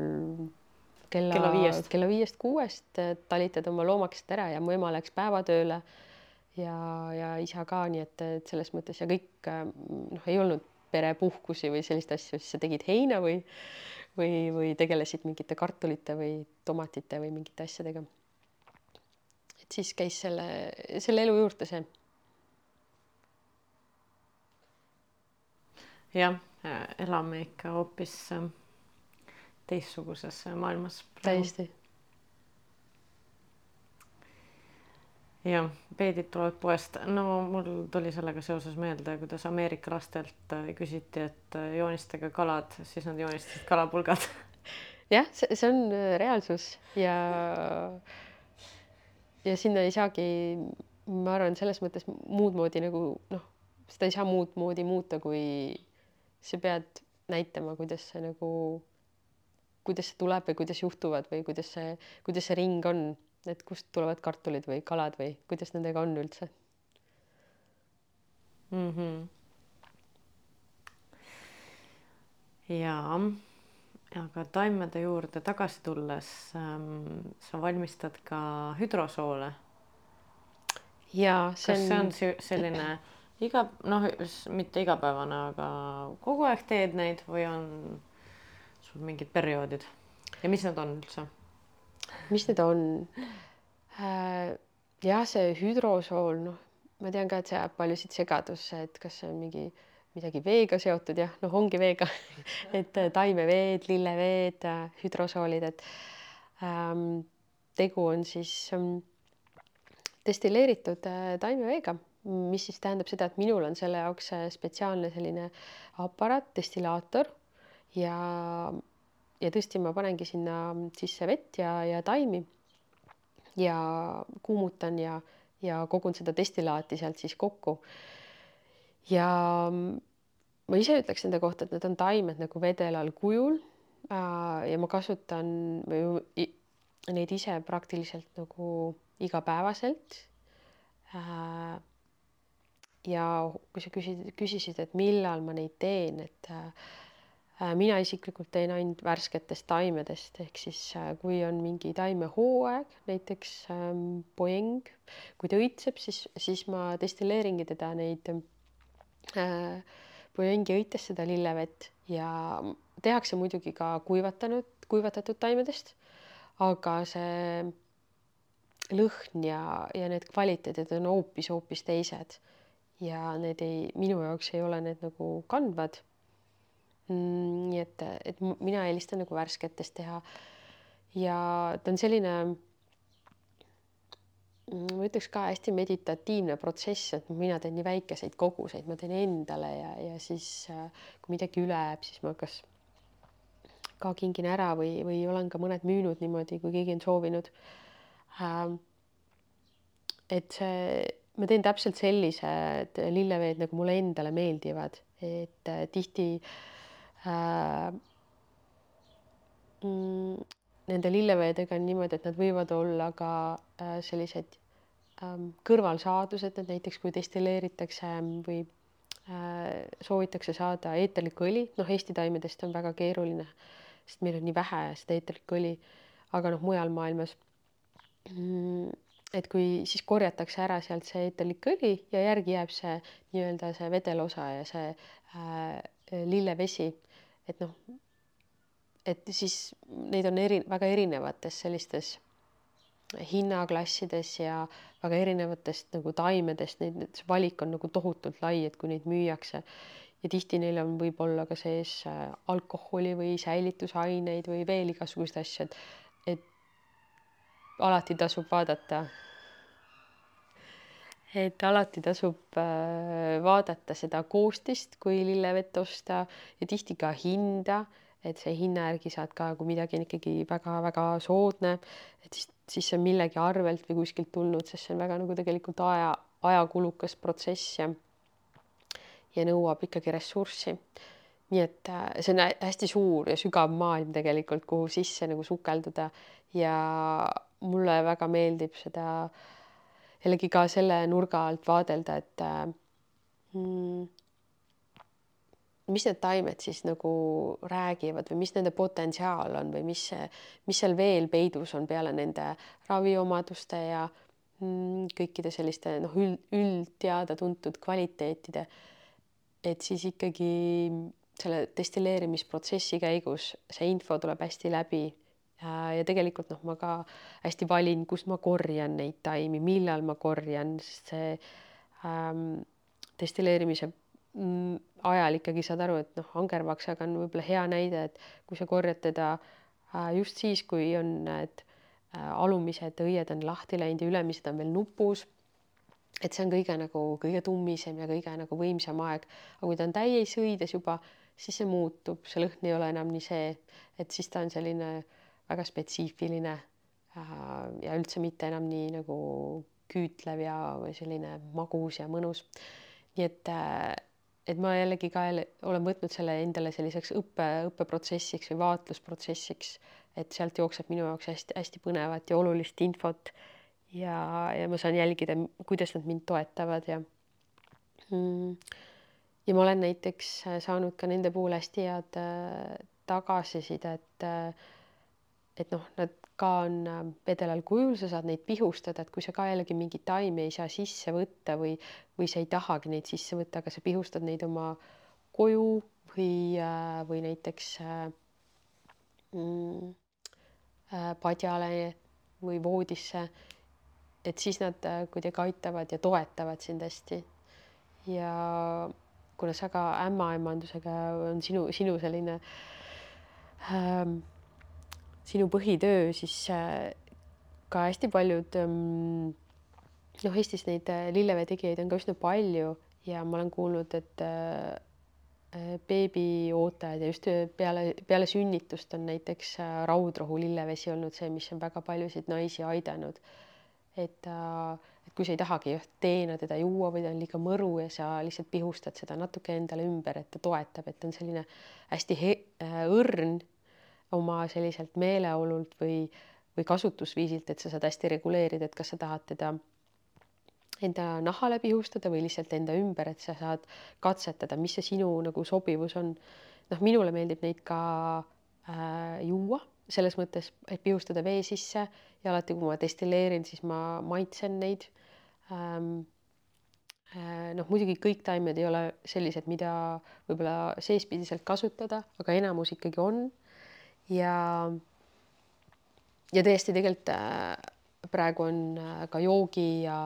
kella, Kella viiest. kella viiest-kuuest, talitad oma loomakesed ära ja mu ema läks päevatööle ja, ja isa ka, nii et, et selles mõttes ja kõik noh, ei olnud perepuhkusi või sellist asju, siis sa tegid heina või, või, või tegelesid mingite kartulite või tomatite või mingite asjadega. et siis käis selle, selle elu juurde see. jah, elame ikka hoopis äh, teistsuguses maailmas. täiesti jah, peedid tulevad poest. no mul tuli sellega seoses meelde, kuidas Ameerika lastelt äh, küsiti, et äh, joonistage kalad, siis nad joonistasid kalapulgad. jah, see, see on äh, reaalsus ja ja sinna ei saagi, ma arvan, selles mõttes muud moodi nagu noh, seda ei saa muud moodi muuta, kui sa pead näitama, kuidas see nagu, kuidas see tuleb või kuidas juhtuvad või kuidas see, kuidas see ring on et kust tulevad kartulid või kalad või kuidas nendega on üldse mm? -hmm. ja, aga taimede juurde tagasi tulles ähm, sa valmistad ka hüdrosoole. ja see kas on... see on selline iga noh, mitte igapäevane, aga kogu aeg teed neid või on sul mingid perioodid ja mis need on üldse? Mis need on? Äh, jah, see hüdrosool, noh, ma tean ka, et see ajab paljusid segadusse, et kas see on mingi midagi veega seotud, jah, noh, ongi veega et äh, taimeveed, lilleveed, äh, hüdrosoolid, et ähm, tegu on siis ähm, destilleeritud äh, taimeveega, mis siis tähendab seda, et minul on selle jaoks spetsiaalne selline aparaat, destillaator ja ja tõesti, ma panengi sinna sisse vett ja, ja taimi ja kuumutan ja, ja kogun seda destillaati sealt siis kokku. ja ma ise ütleks nende kohta, et need on taimed nagu vedelal kujul. ja ma kasutan neid ise praktiliselt nagu igapäevaselt. ja kui sa küsid, küsisid, et millal ma neid teen, et Äh, mina isiklikult teen ainult värsketest taimedest, ehk siis äh, kui on mingi taimehooaeg, näiteks ähm, poeng, kui ta õitseb, siis, siis ma destilleeringi teda neid äh, poengi õites seda lillevett ja tehakse muidugi ka kuivatanud, kuivatatud taimedest, aga see lõhn ja, ja need kvaliteedid on hoopis-hoopis teised. Ja need ei, minu jaoks ei ole need nagu kandvad nii et, et mina eelistan nagu värsketest teha. ja ta on selline, mm, ma ütleks ka hästi meditatiivne protsess, et mina teen nii väikeseid koguseid, ma teen endale ja, ja siis kui midagi üle jääb, siis ma kas ka kingin ära või, või olen ka mõned müünud niimoodi, kui keegi on soovinud ähm,. et see, ma teen täpselt sellised lilleveed, nagu mulle endale meeldivad, et äh, tihti äh, äh, mm, nende lilleveedega on niimoodi, et nad võivad olla ka äh, sellised ähm, kõrvalsaadused, et näiteks kui destilleeritakse või äh, soovitakse saada eeterlikku õli, noh, Eesti taimedest on väga keeruline, sest meil on nii vähe seda eeterlikku õli, aga noh, mujal maailmas. Mm, et kui siis korjatakse ära sealt see eeterlik õli ja järgi jääb see nii-öelda see vedelosa ja see äh, lillevesi et noh, et siis neid on eri, väga erinevates sellistes hinnaklassides ja väga erinevatest nagu taimedest, neid, see valik on nagu tohutult lai, et kui neid müüakse. Ja tihti neil on võib-olla ka sees äh, alkoholi või säilitusaineid või veel igasuguseid asju, et, et alati tasub vaadata et alati tasub äh, vaadata seda koostist, kui lillevett osta ja tihti ka hinda, et see hinna järgi saad ka, kui midagi on ikkagi väga-väga soodne, et siis, siis see on millegi arvelt või kuskilt tulnud, sest see on väga nagu tegelikult aja, ajakulukas protsess ja ja nõuab ikkagi ressurssi. nii et äh, see on hästi suur ja sügav maailm tegelikult, kuhu sisse nagu sukelduda ja mulle väga meeldib seda äh, jällegi ka selle nurga alt vaadelda, et mm, mis need taimed siis nagu räägivad või mis nende potentsiaal on või mis mis seal veel peidus on peale nende raviomaduste ja mm, kõikide selliste noh, üld, üldteada-tuntud kvaliteetide. et siis ikkagi selle destilleerimisprotsessi käigus see info tuleb hästi läbi ja tegelikult noh, ma ka hästi valin, kus ma korjan neid taimi, millal ma korjan, sest see ähm, destilleerimise mm, ajal ikkagi saad aru, et noh, angervaksaga on võib-olla hea näide, et kui sa korjad teda äh, just siis, kui on need äh, alumised õied on lahti läinud ja ülemised on veel nupus. et see on kõige nagu kõige tummisem ja kõige nagu võimsam aeg, aga kui ta on täies õides juba, siis see muutub, see lõhn ei ole enam nii see, et siis ta on selline väga spetsiifiline äh, ja üldse mitte enam nii nagu küütlev ja selline magus ja mõnus. nii et et ma jällegi ka jälle olen võtnud selle endale selliseks õppe, õppeprotsessiks või vaatlusprotsessiks, et sealt jookseb minu jaoks hästi-hästi põnevat ja olulist infot ja, ja ma saan jälgida, kuidas nad mind toetavad ja mm, ja ma olen näiteks saanud ka nende puhul hästi head äh, tagasisidet äh,, et noh, nad ka on äh, vedelal kujul, sa saad neid pihustada, et kui sa ka jällegi mingeid taimi ei saa sisse võtta või, või sa ei tahagi neid sisse võtta, aga sa pihustad neid oma koju või, äh, või näiteks äh, mm, padjale või voodisse. et siis nad kuidagi aitavad ja toetavad sind hästi. ja kuna sa ka ämmaemandusega on sinu, sinu selline ähm, sinu põhitöö, siis äh, ka hästi paljud ähm, noh, Eestis neid äh, lillevee tegijaid on ka üsna palju ja ma olen kuulnud, et äh, beebiootajad ja just peale, peale sünnitust on näiteks raudrohu lillevesi olnud see, mis on väga paljusid naisi aidanud. et, et kui sa ei tahagi teena teda juua või ta on liiga mõru ja sa lihtsalt pihustad seda natuke endale ümber, et ta toetab, et on selline hästi õrn oma selliselt meeleolult või, või kasutusviisilt, et sa saad hästi reguleerida, et kas sa tahad teda enda nahale pihustada või lihtsalt enda ümber, et sa saad katsetada, mis see sinu nagu sobivus on. noh, minule meeldib neid ka äh, juua selles mõttes, et pihustada vee sisse ja alati, kui ma destilleerin, siis ma maitsen neid ähm, äh, noh, muidugi kõik taimed ei ole sellised, mida võib-olla seespidiselt kasutada, aga enamus ikkagi on ja, ja tõesti tegelikult äh, praegu on äh, ka joogi ja,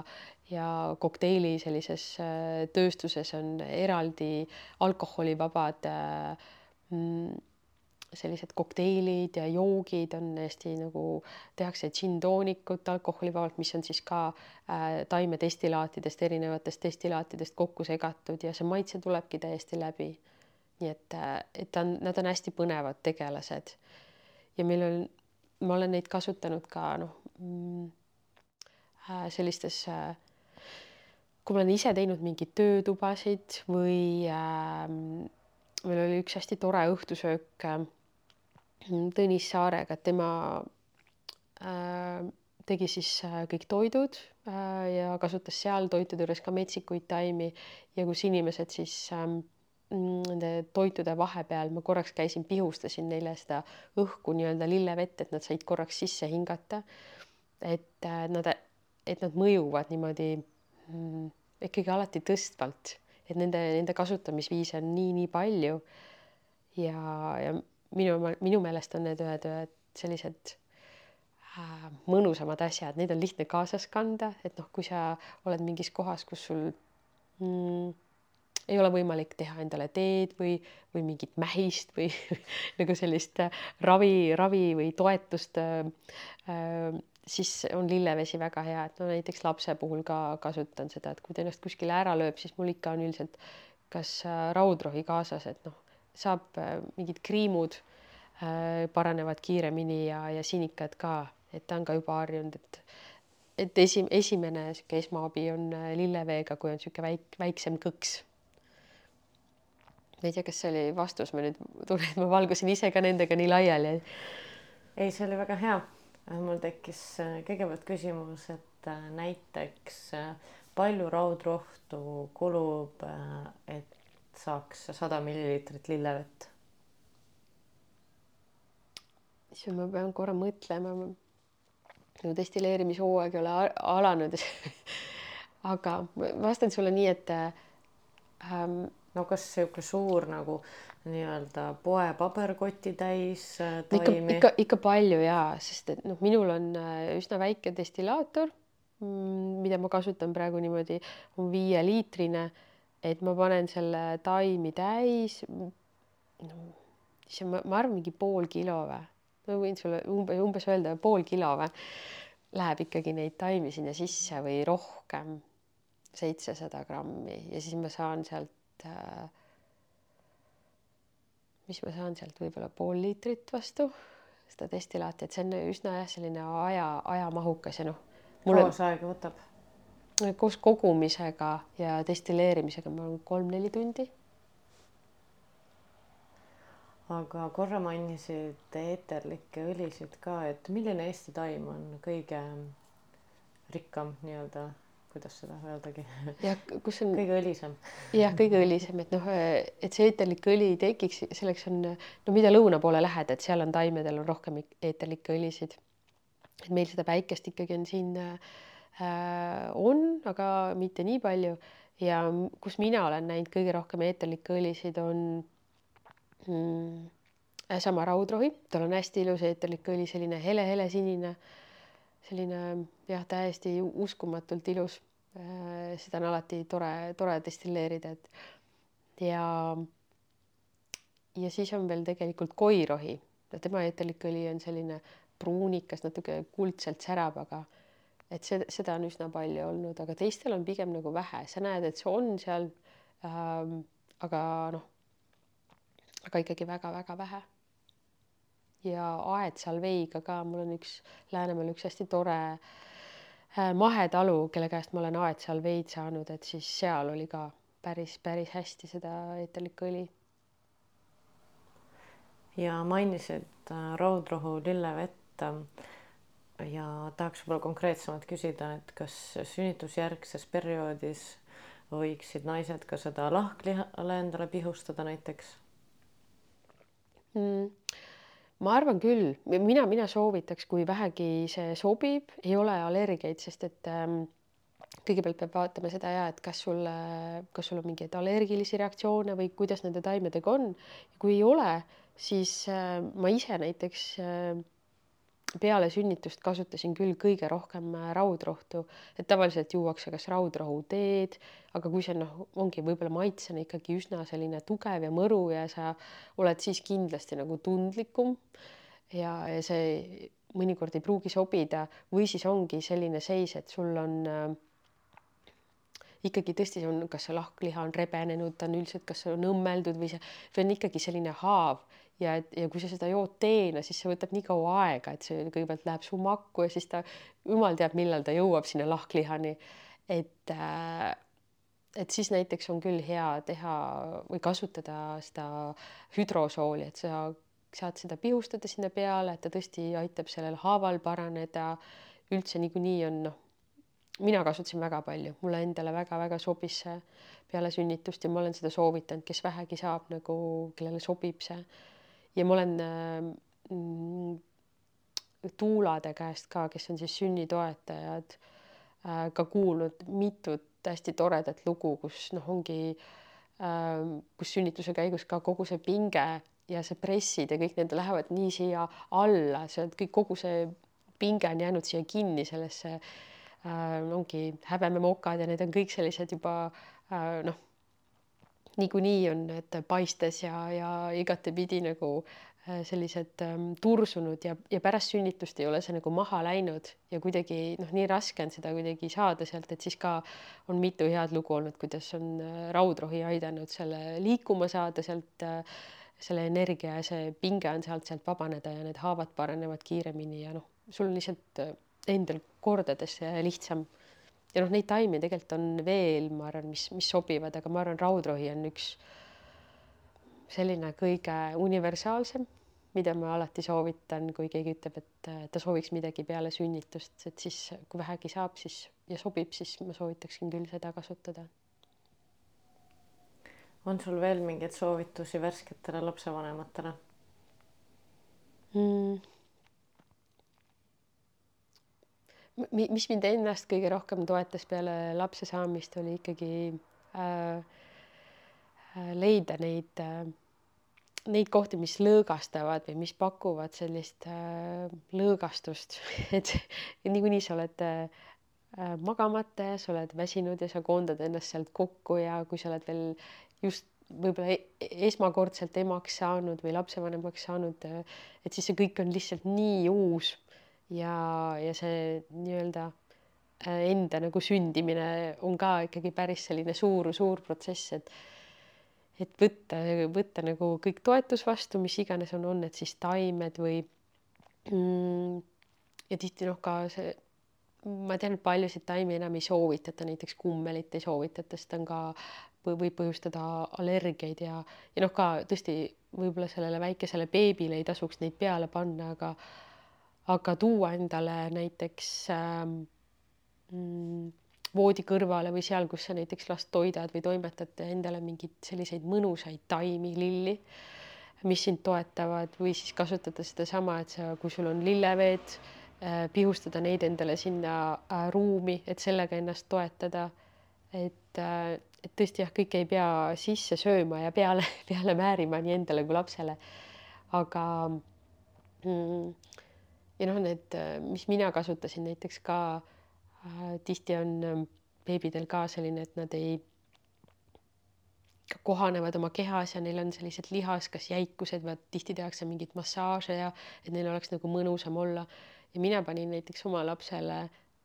ja kokteili sellises äh, tööstuses on eraldi alkoholivabad mm, sellised kokteilid ja joogid on hästi nagu tehakse džinntoonikut alkoholivabalt, mis on siis ka äh, taimedestillaatidest, erinevatest destillaatidest kokku segatud ja see maitse tulebki täiesti läbi nii et, et ta on, nad on hästi põnevad tegelased. ja meil on, ma olen neid kasutanud ka noh mm, äh, sellistes äh, kui ma olen ise teinud mingeid töötubasid või äh, meil oli üks hästi tore õhtusöök äh, Tõnis Saarega, tema äh, tegi siis äh, kõik toidud äh, ja kasutas seal toitude juures ka metsikuid taimi ja kus inimesed siis äh, nende toitude vahepeal ma korraks käisin, pihustasin neile seda õhku nii-öelda lillevett, et nad said korraks sisse hingata. et äh, nad, et nad mõjuvad niimoodi mm, ikkagi alati tõstvalt, et nende, nende kasutamisviise on nii-nii palju. ja, ja minu, minu meelest on need ühed, ühed sellised äh, mõnusamad asjad, neid on lihtne kaasas kanda, et noh, kui sa oled mingis kohas, kus sul mm, ei ole võimalik teha endale teed või, või mingit mähist või nagu sellist äh, ravi, ravi või toetust äh,. äh siis on lillevesi väga hea, et no näiteks lapse puhul ka kasutan seda, et kui ta ennast kuskile ära lööb, siis mul ikka on üldiselt kas äh, raudrohi kaasas, et noh, saab äh, mingid kriimud äh, paranevad kiiremini ja, ja sinikad ka, et ta on ka juba harjunud, et et esi, esimene niisugune esmaabi on lilleveega, kui on niisugune väik, väiksem kõks ma ei tea, kas see oli vastus, ma nüüd tunnen, et ma valgusin ise ka nendega nii laiali. ei, see oli väga hea. mul tekkis äh, kõigepealt küsimus, et äh, näiteks äh, palju raudrohtu kulub, et saaks sada milliliitrit lillevett? siis ma pean korra mõtlema. nagu destilleerimishooaeg ei ole alanud aga vastan sulle nii, et ähm, no kas niisugune suur nagu nii-öelda poe paberkoti täis äh, taimi? ikka, ikka, ikka palju jaa, sest et noh, minul on äh, üsna väike destillaator, mm, mida ma kasutan praegu niimoodi, on viieliitrine, et ma panen selle taimi täis no,. siis ma, ma arvan, mingi pool kilo või, ma võin sulle umbes, umbes öelda pool kilo või, läheb ikkagi neid taimi sinna sisse või rohkem, seitsesada grammi ja siis ma saan sealt äh, mis ma saan sealt võib-olla pool liitrit vastu seda destillaati, et see on üsna jah, selline aja, ajamahukas ja noh. kaua see aega võtab? koos kogumisega ja destilleerimisega ma olen kolm-neli tundi. aga korra mainisid eeterlikke õlisid ka, et milline Eesti taim on kõige rikkam nii-öelda kuidas seda öeldagi. jah, kus on kõige õlisem. jah, kõige õlisem, et noh, et see eeterlik õli tekiks, selleks on no mida lõuna poole lähed, et seal on taimedel on rohkem eeterlikke õlisid. et meil seda päikest ikkagi on siin äh, on, aga mitte nii palju ja kus mina olen näinud kõige rohkem eeterlikke õlisid on mm, sama raudrohi, tal on hästi ilus eeterlik õli, selline hele-hele sinine selline jah, täiesti uskumatult ilus. Äh, seda on alati tore, tore destilleerida, et ja ja siis on veel tegelikult koirohi, tema eeterlikõli on selline pruunikas, natuke kuldselt särab, aga et see, seda on üsna palju olnud, aga teistel on pigem nagu vähe, sa näed, et see on seal ähm,. aga noh, aga ikkagi väga-väga vähe ja aedsalveiga ka, mul on üks Läänemaal üks hästi tore äh, mahetalu, kelle käest ma olen aedsalveid saanud, et siis seal oli ka päris, päris hästi seda eeterlikku õli. ja mainisid äh, raudrohu lillevett äh, ja tahaks võib-olla konkreetsemalt küsida, et kas sünnitusjärgses perioodis võiksid naised ka seda lahklihale endale pihustada näiteks mm.? Ma arvan küll, mina, mina soovitaks, kui vähegi see sobib, ei ole allergiaid, sest et ähm, kõigepealt peab vaatama seda ja et kas sul, kas sul on mingeid allergilisi reaktsioone või kuidas nende taimedega on. kui ei ole, siis äh, ma ise näiteks äh, peale sünnitust kasutasin küll kõige rohkem äh, raudrohtu, et tavaliselt juuakse kas raudrohuteed, aga kui see noh, ongi võib-olla maitsena ikkagi üsna selline tugev ja mõru ja sa oled siis kindlasti nagu tundlikum ja, ja see mõnikord ei pruugi sobida. Või siis ongi selline seis, et sul on äh, ikkagi tõesti on, kas see lahkliha on rebenenud, ta on üldiselt, kas see on õmmeldud või see, see on ikkagi selline haav ja et ja kui sa seda jood teena, siis see võtab nii kaua aega, et see kõigepealt läheb su makku ja siis ta jumal teab, millal ta jõuab sinna lahklihani. et äh, et siis näiteks on küll hea teha või kasutada seda hüdrosooli, et sa saad seda pihustada sinna peale, et ta tõesti aitab sellel haaval paraneda. üldse niikuinii on noh, mina kasutasin väga palju, mulle endale väga-väga sobis see peale sünnitust ja ma olen seda soovitanud, kes vähegi saab nagu, kellele sobib see ja ma olen äh, tuulade käest ka, kes on siis sünnitoetajad äh,, ka kuulnud mitut hästi toredat lugu, kus noh, ongi äh, kus sünnituse käigus ka kogu see pinge ja see pressid ja kõik need lähevad nii siia alla, see on kõik, kogu see pinge on jäänud siia kinni sellesse äh, ongi häbememokad ja need on kõik sellised juba äh, noh niikuinii on need paistes ja, ja igatepidi nagu äh, sellised ähm, tursunud ja, ja pärast sünnitust ei ole see nagu maha läinud ja kuidagi noh, nii raske on seda kuidagi saada sealt, et siis ka on mitu head lugu olnud, kuidas on äh, raudrohi aidanud selle liikuma saada sealt äh, selle energia ja see pinge on sealt, sealt vabaneda ja need haavad paranevad kiiremini ja noh, sul on lihtsalt endal kordades lihtsam ja noh, neid taimi tegelikult on veel, ma arvan, mis, mis sobivad, aga ma arvan, raudrohi on üks selline kõige universaalsem, mida ma alati soovitan, kui keegi ütleb, et ta sooviks midagi peale sünnitust, et siis kui vähegi saab, siis ja sobib, siis ma soovitaksin küll seda kasutada. on sul veel mingeid soovitusi värsketele lapsevanematele mm.? Mis mind ennast kõige rohkem toetas peale lapse saamist, oli ikkagi äh, äh, leida neid äh, neid kohti, mis lõõgastavad või mis pakuvad sellist äh, lõõgastust, et niikuinii sa oled äh, magamata ja sa oled väsinud ja sa koondad ennast sealt kokku ja kui sa oled veel just võib-olla e-, esmakordselt emaks saanud või lapsevanemaks saanud, et siis see kõik on lihtsalt nii uus ja, ja see nii-öelda äh, enda nagu sündimine on ka ikkagi päris selline suur-suur protsess, et et võtta, võtta nagu kõik toetus vastu, mis iganes on, on need siis taimed või mm, ja tihti noh, ka see, ma tean, et paljusid taimi enam ei soovitata, näiteks kummelit ei soovitata, sest ta on ka, võib põhjustada allergiaid ja, ja noh, ka tõesti võib-olla sellele väikesele beebile ei tasuks neid peale panna, aga aga tuua endale näiteks ähm, mm, voodi kõrvale või seal, kus sa näiteks last toidad või toimetad endale mingeid selliseid mõnusaid taimi, lilli, mis sind toetavad või siis kasutada sedasama, et sa, kui sul on lilleveed, äh, pihustada neid endale sinna äh, ruumi, et sellega ennast toetada. et, äh, et tõesti jah, kõike ei pea sisse sööma ja peale, peale määrima nii endale kui lapsele. aga mm, ja noh, need, mis mina kasutasin näiteks ka Äh, tihti on ähm, beebidel ka selline, et nad ei kohanevad oma kehas ja neil on sellised lihas, kas jäikused või tihti tehakse mingeid massaaže ja et neil oleks nagu mõnusam olla. ja mina panin näiteks oma lapsele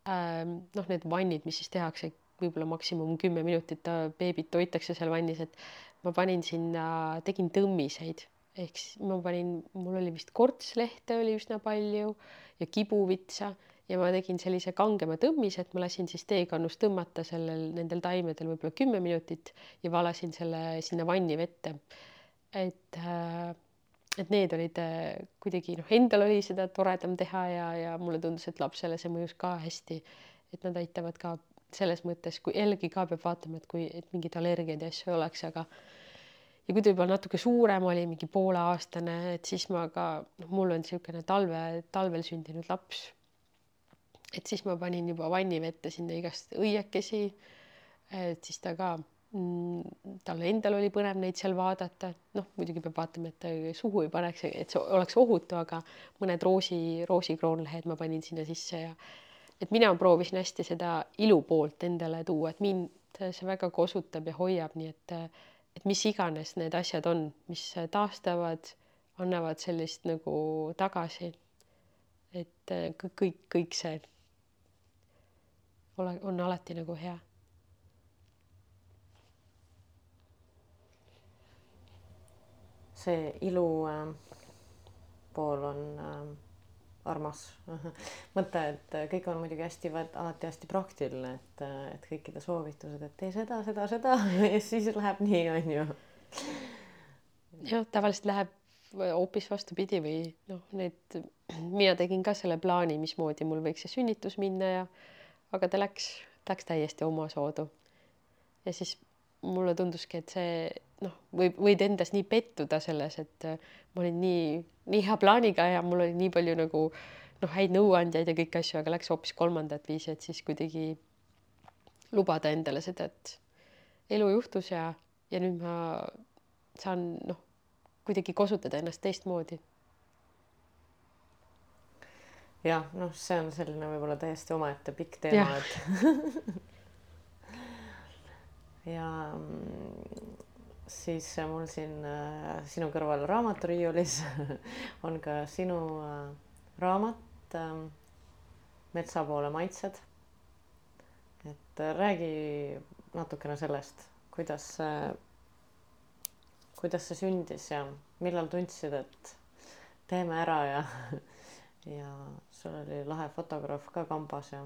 ähm, noh, need vannid, mis siis tehakse võib-olla maksimum kümme minutit, beebit hoitakse seal vannis, et ma panin sinna, tegin tõmmiseid ehk siis ma panin, mul oli vist kortslehte oli üsna palju ja kibuvitsa ja ma tegin sellise kangema tõmmise, et ma lasin siis teekannus tõmmata sellel, nendel taimedel võib-olla kümme minutit ja valasin selle sinna vanni vette. et, äh, et need olid äh, kuidagi noh, endal oli seda toredam teha ja, ja mulle tundus, et lapsele see mõjus ka hästi. et nad aitavad ka selles mõttes, kui jällegi ka peab vaatama, et kui, et mingeid allergiaid ja asju oleks, aga ja kui ta juba natuke suurem oli, mingi pooleaastane, et siis ma ka, noh, mul on niisugune talve, talvel sündinud laps. Et siis ma panin juba vannivette sinna igast õiekesi. et siis ta ka mm,, tal endal oli põnev neid seal vaadata, noh, muidugi peab vaatama, et ta suhu ei paneks, et see oleks ohutu, aga mõned roosi, roosikroonlehed ma panin sinna sisse ja et mina proovisin hästi seda ilu poolt endale tuua, et mind see väga kosutab ja hoiab, nii et et mis iganes need asjad on, mis taastavad, annavad sellist nagu tagasi. et kõik, kõik see ole, on alati nagu hea. see ilu äh, pool on äh, armas mõte, et kõik on muidugi hästi, alati hästi praktiline, et, et kõikide soovitused, et tee seda, seda, seda ja siis läheb nii, on ju. jah, tavaliselt läheb hoopis vastupidi või noh, need, mina tegin ka selle plaani, mismoodi mul võiks see sünnitus minna ja aga ta läks, läks täiesti omasoodu. ja siis mulle tunduski, et see noh, võib, võid endas nii pettuda selles, et ma olin nii, nii hea plaaniga ja mul oli nii palju nagu noh, häid nõuandjaid ja kõiki asju, aga läks hoopis kolmandat viisi, et siis kuidagi lubada endale seda, et elu juhtus ja, ja nüüd ma saan noh, kuidagi kosutada ennast teistmoodi. Jah, noh, see on selline võib-olla täiesti omaette pikk teema, et ja mm, siis mul siin äh, sinu kõrval raamaturiiulis on ka sinu äh, raamat äh, Metsa poole maitsed. et äh, räägi natukene sellest, kuidas kuidas see sündis ja millal tundsid, et teeme ära ja ja sul oli lahe fotograaf ka kambas ja.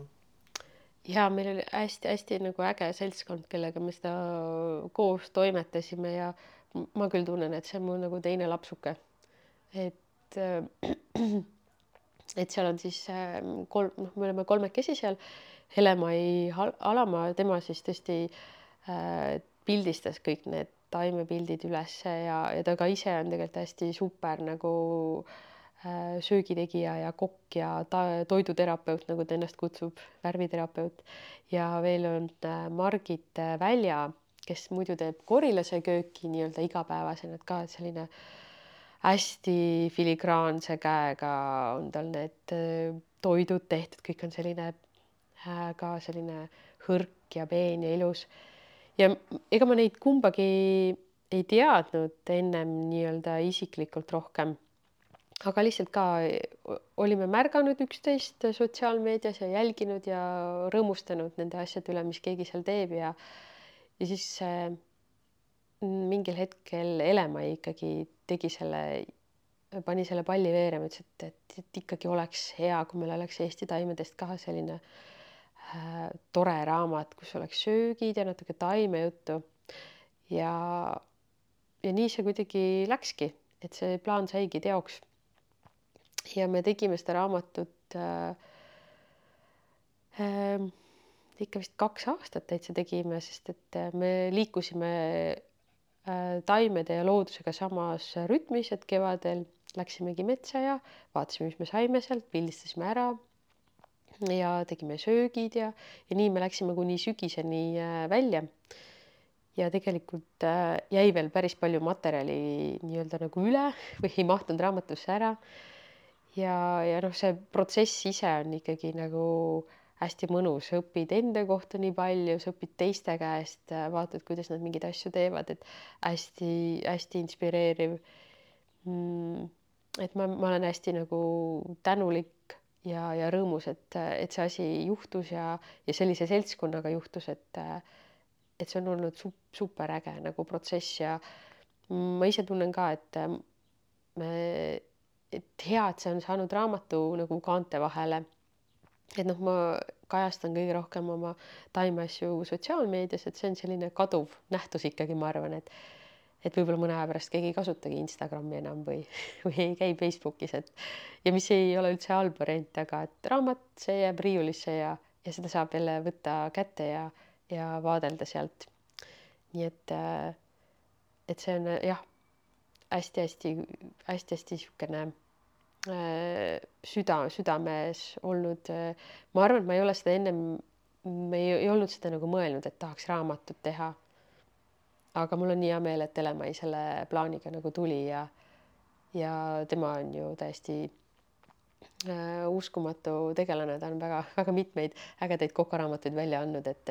Ja meil oli hästi-hästi nagu äge seltskond, kellega me seda koos toimetasime ja ma küll tunnen, et see on mu nagu teine lapsuke. et et seal on siis ähm, kolm, noh, me oleme kolmekesi seal. Helemai Alamaa, tema siis tõesti äh, pildistas kõik need taimepildid ülesse ja, ja ta ka ise on tegelikult hästi super nagu äh, söögitegija ja kokk ja ta, toiduterapeut, nagu ta ennast kutsub, värviterapeut. ja veel on äh, Margit Välja, kes muidu teeb korilase kööki nii-öelda igapäevasena, et ka selline hästi filigraanse käega on tal need äh, toidud tehtud, kõik on selline äh, ka selline hõrk ja peen ja ilus ja ega ma neid kumbagi ei teadnud ennem nii-öelda isiklikult rohkem. Aga lihtsalt ka olime märganud üksteist sotsiaalmeedias ja jälginud ja rõõmustanud nende asjade üle, mis keegi seal teeb ja ja siis äh, mingil hetkel Elemai ikkagi tegi selle, pani selle palli veerema, ütles, et, et, et ikkagi oleks hea, kui meil oleks Eesti taimedest ka selline äh, tore raamat, kus oleks söögid ja natuke taimejuttu. ja, ja nii see kuidagi läkski, et see plaan saigi teoks. Ja me tegime seda raamatut äh, äh, ikka vist kaks aastat täitsa tegime, sest et äh, me liikusime äh, taimede ja loodusega samas rütmis, et kevadel läksimegi metsa ja vaatasime, mis me saime sealt, pildistasime ära ja tegime söögid ja, ja nii me läksime kuni sügiseni äh, välja. ja tegelikult äh, jäi veel päris palju materjali nii-öelda nagu üle või ei mahtunud raamatusse ära. Ja, ja noh, see protsess ise on ikkagi nagu hästi mõnus, õpid enda kohta nii palju, sa õpid teiste käest, vaatad, kuidas nad mingeid asju teevad, et hästi-hästi inspireeriv. Mm,. et ma, ma olen hästi nagu tänulik ja, ja rõõmus, et, et see asi juhtus ja, ja sellise seltskonnaga juhtus, et, et see on olnud su super äge nagu protsess. Ja ma ise tunnen ka, et me, et hea, et see on saanud raamatu nagu kaante vahele. et noh, ma kajastan kõige rohkem oma taimeasju sotsiaalmeedias, et see on selline kaduv nähtus ikkagi, ma arvan, et et võib-olla mõne aja pärast keegi ei kasutagi Instagrami enam või, või ei käi Facebookis, et ja mis ei ole üldse halb variant, aga et raamat, see jääb riiulisse ja, ja seda saab jälle võtta kätte ja, ja vaadelda sealt. nii et, äh, et see on jah hästi-hästi-hästi-hästi niisugune süda, südames olnud. Äh, ma arvan, et ma ei ole seda ennem, me ei, ei olnud seda nagu mõelnud, et tahaks raamatut teha aga mul on nii hea meel, et Elemai selle plaaniga nagu tuli ja ja tema on ju täiesti äh, uskumatu tegelane, ta on väga-väga mitmeid ägedaid kokaraamatuid välja andnud, et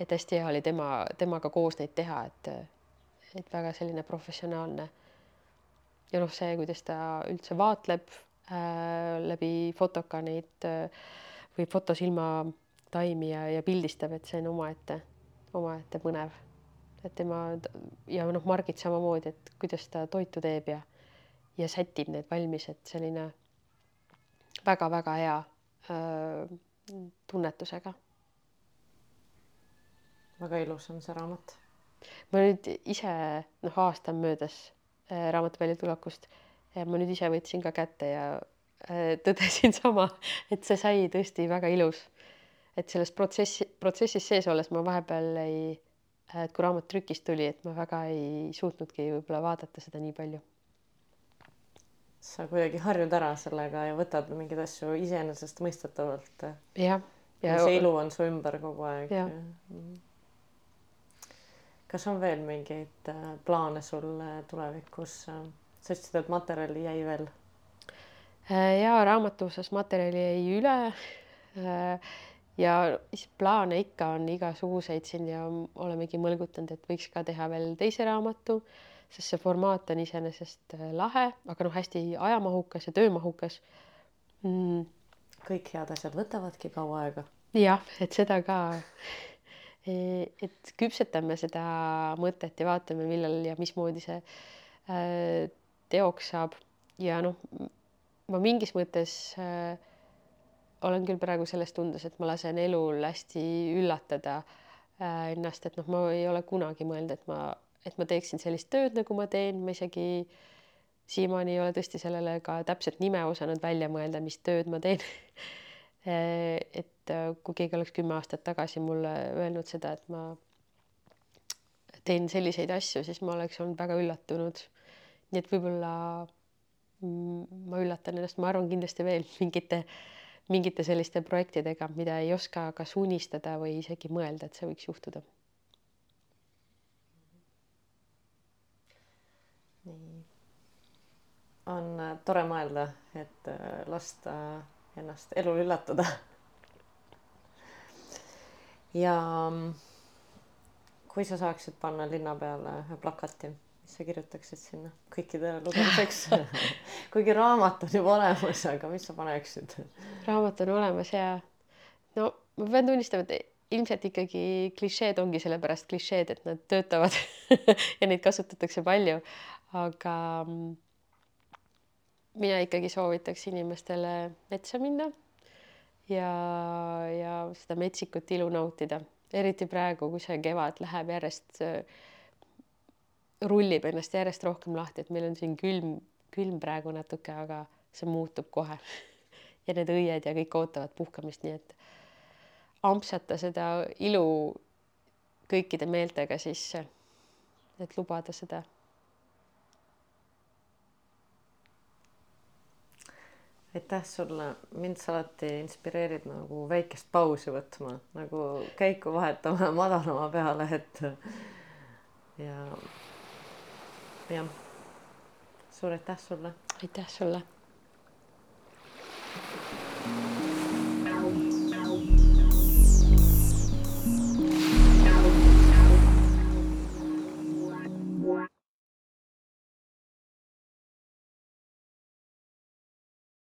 et hästi hea oli tema, temaga koos neid teha, et et väga selline professionaalne. Ja noh, see, kuidas ta üldse vaatleb äh, läbi fotoka neid äh, või fotosilma taimi ja, ja pildistab, et see on omaette, omaette põnev et tema ja noh, Margit samamoodi, et kuidas ta toitu teeb ja ja sätib need valmis, et selline väga-väga hea öö, tunnetusega. väga ilus on see raamat. ma nüüd ise noh, aasta on möödas äh, raamatu väljatulekust ja ma nüüd ise võtsin ka kätte ja äh, tõdesin sama, et see sai tõesti väga ilus. et selles protsessi, protsessis sees olles ma vahepeal ei et kui raamat trükist tuli, et ma väga ei suutnudki võib-olla vaadata seda nii palju. sa kuidagi harjud ära sellega ja võtad mingeid asju iseenesestmõistetavalt. jah. ja see ilu on su ümber kogu aeg. Kas on veel mingeid äh, plaane sul äh, tulevikus? sa ütlesid, et materjali jäi veel. Äh, ja raamatu osas materjali jäi üle ja plaane ikka on igasuguseid siin ja olemegi mõlgutanud, et võiks ka teha veel teise raamatu, sest see formaat on iseenesest äh, lahe, aga noh, hästi ajamahukas ja töömahukas mm.. kõik head asjad võtavadki kaua aega. jah, et seda ka et küpsetame seda mõtet ja vaatame, millal ja mismoodi see äh, teoks saab. Ja noh, ma mingis mõttes äh, olen küll praegu selles tundes, et ma lasen elul hästi üllatada ennast, et noh, ma ei ole kunagi mõelnud, et ma, et ma teeksin sellist tööd, nagu ma teen, ma isegi siiamaani ei ole tõesti sellele ka täpset nime osanud välja mõelda, mis tööd ma teen. Äh, et äh, kui keegi oleks kümme aastat tagasi mulle öelnud seda, et ma, teen selliseid asju, siis ma oleks olnud väga üllatunud. nii et võib-olla mm, ma üllatan ennast, ma arvan kindlasti veel mingite, mingite selliste projektidega, mida ei oska kas unistada või isegi mõelda, et see võiks juhtuda. nii. on äh, tore mõelda, et äh, lasta ennast elul üllatada ja mm, kui sa saaksid panna linna peale ühe plakati, mis sa kirjutaksid sinna kõikidele lugemiseks? Kuigi raamat on juba olemas, aga mis sa paneksid? raamat on olemas ja no ma pean tunnistama, et ilmselt ikkagi klišeed ongi sellepärast klišeed, et nad töötavad ja neid kasutatakse palju, aga mm, mina ikkagi soovitaks inimestele metsa minna ja, ja seda metsikut ilu nautida eriti praegu, kui see kevad läheb järjest, rullib ennast järjest rohkem lahti, et meil on siin külm, külm praegu natuke, aga see muutub kohe. ja need õied ja kõik ootavad puhkamist, nii et ampsata seda ilu kõikide meeltega sisse. et lubada seda aitäh sulle, mind sa alati inspireerid nagu väikest pausi võtma, nagu käiku vahetama madalama peale, et ja jah, suur aitäh sulle. aitäh sulle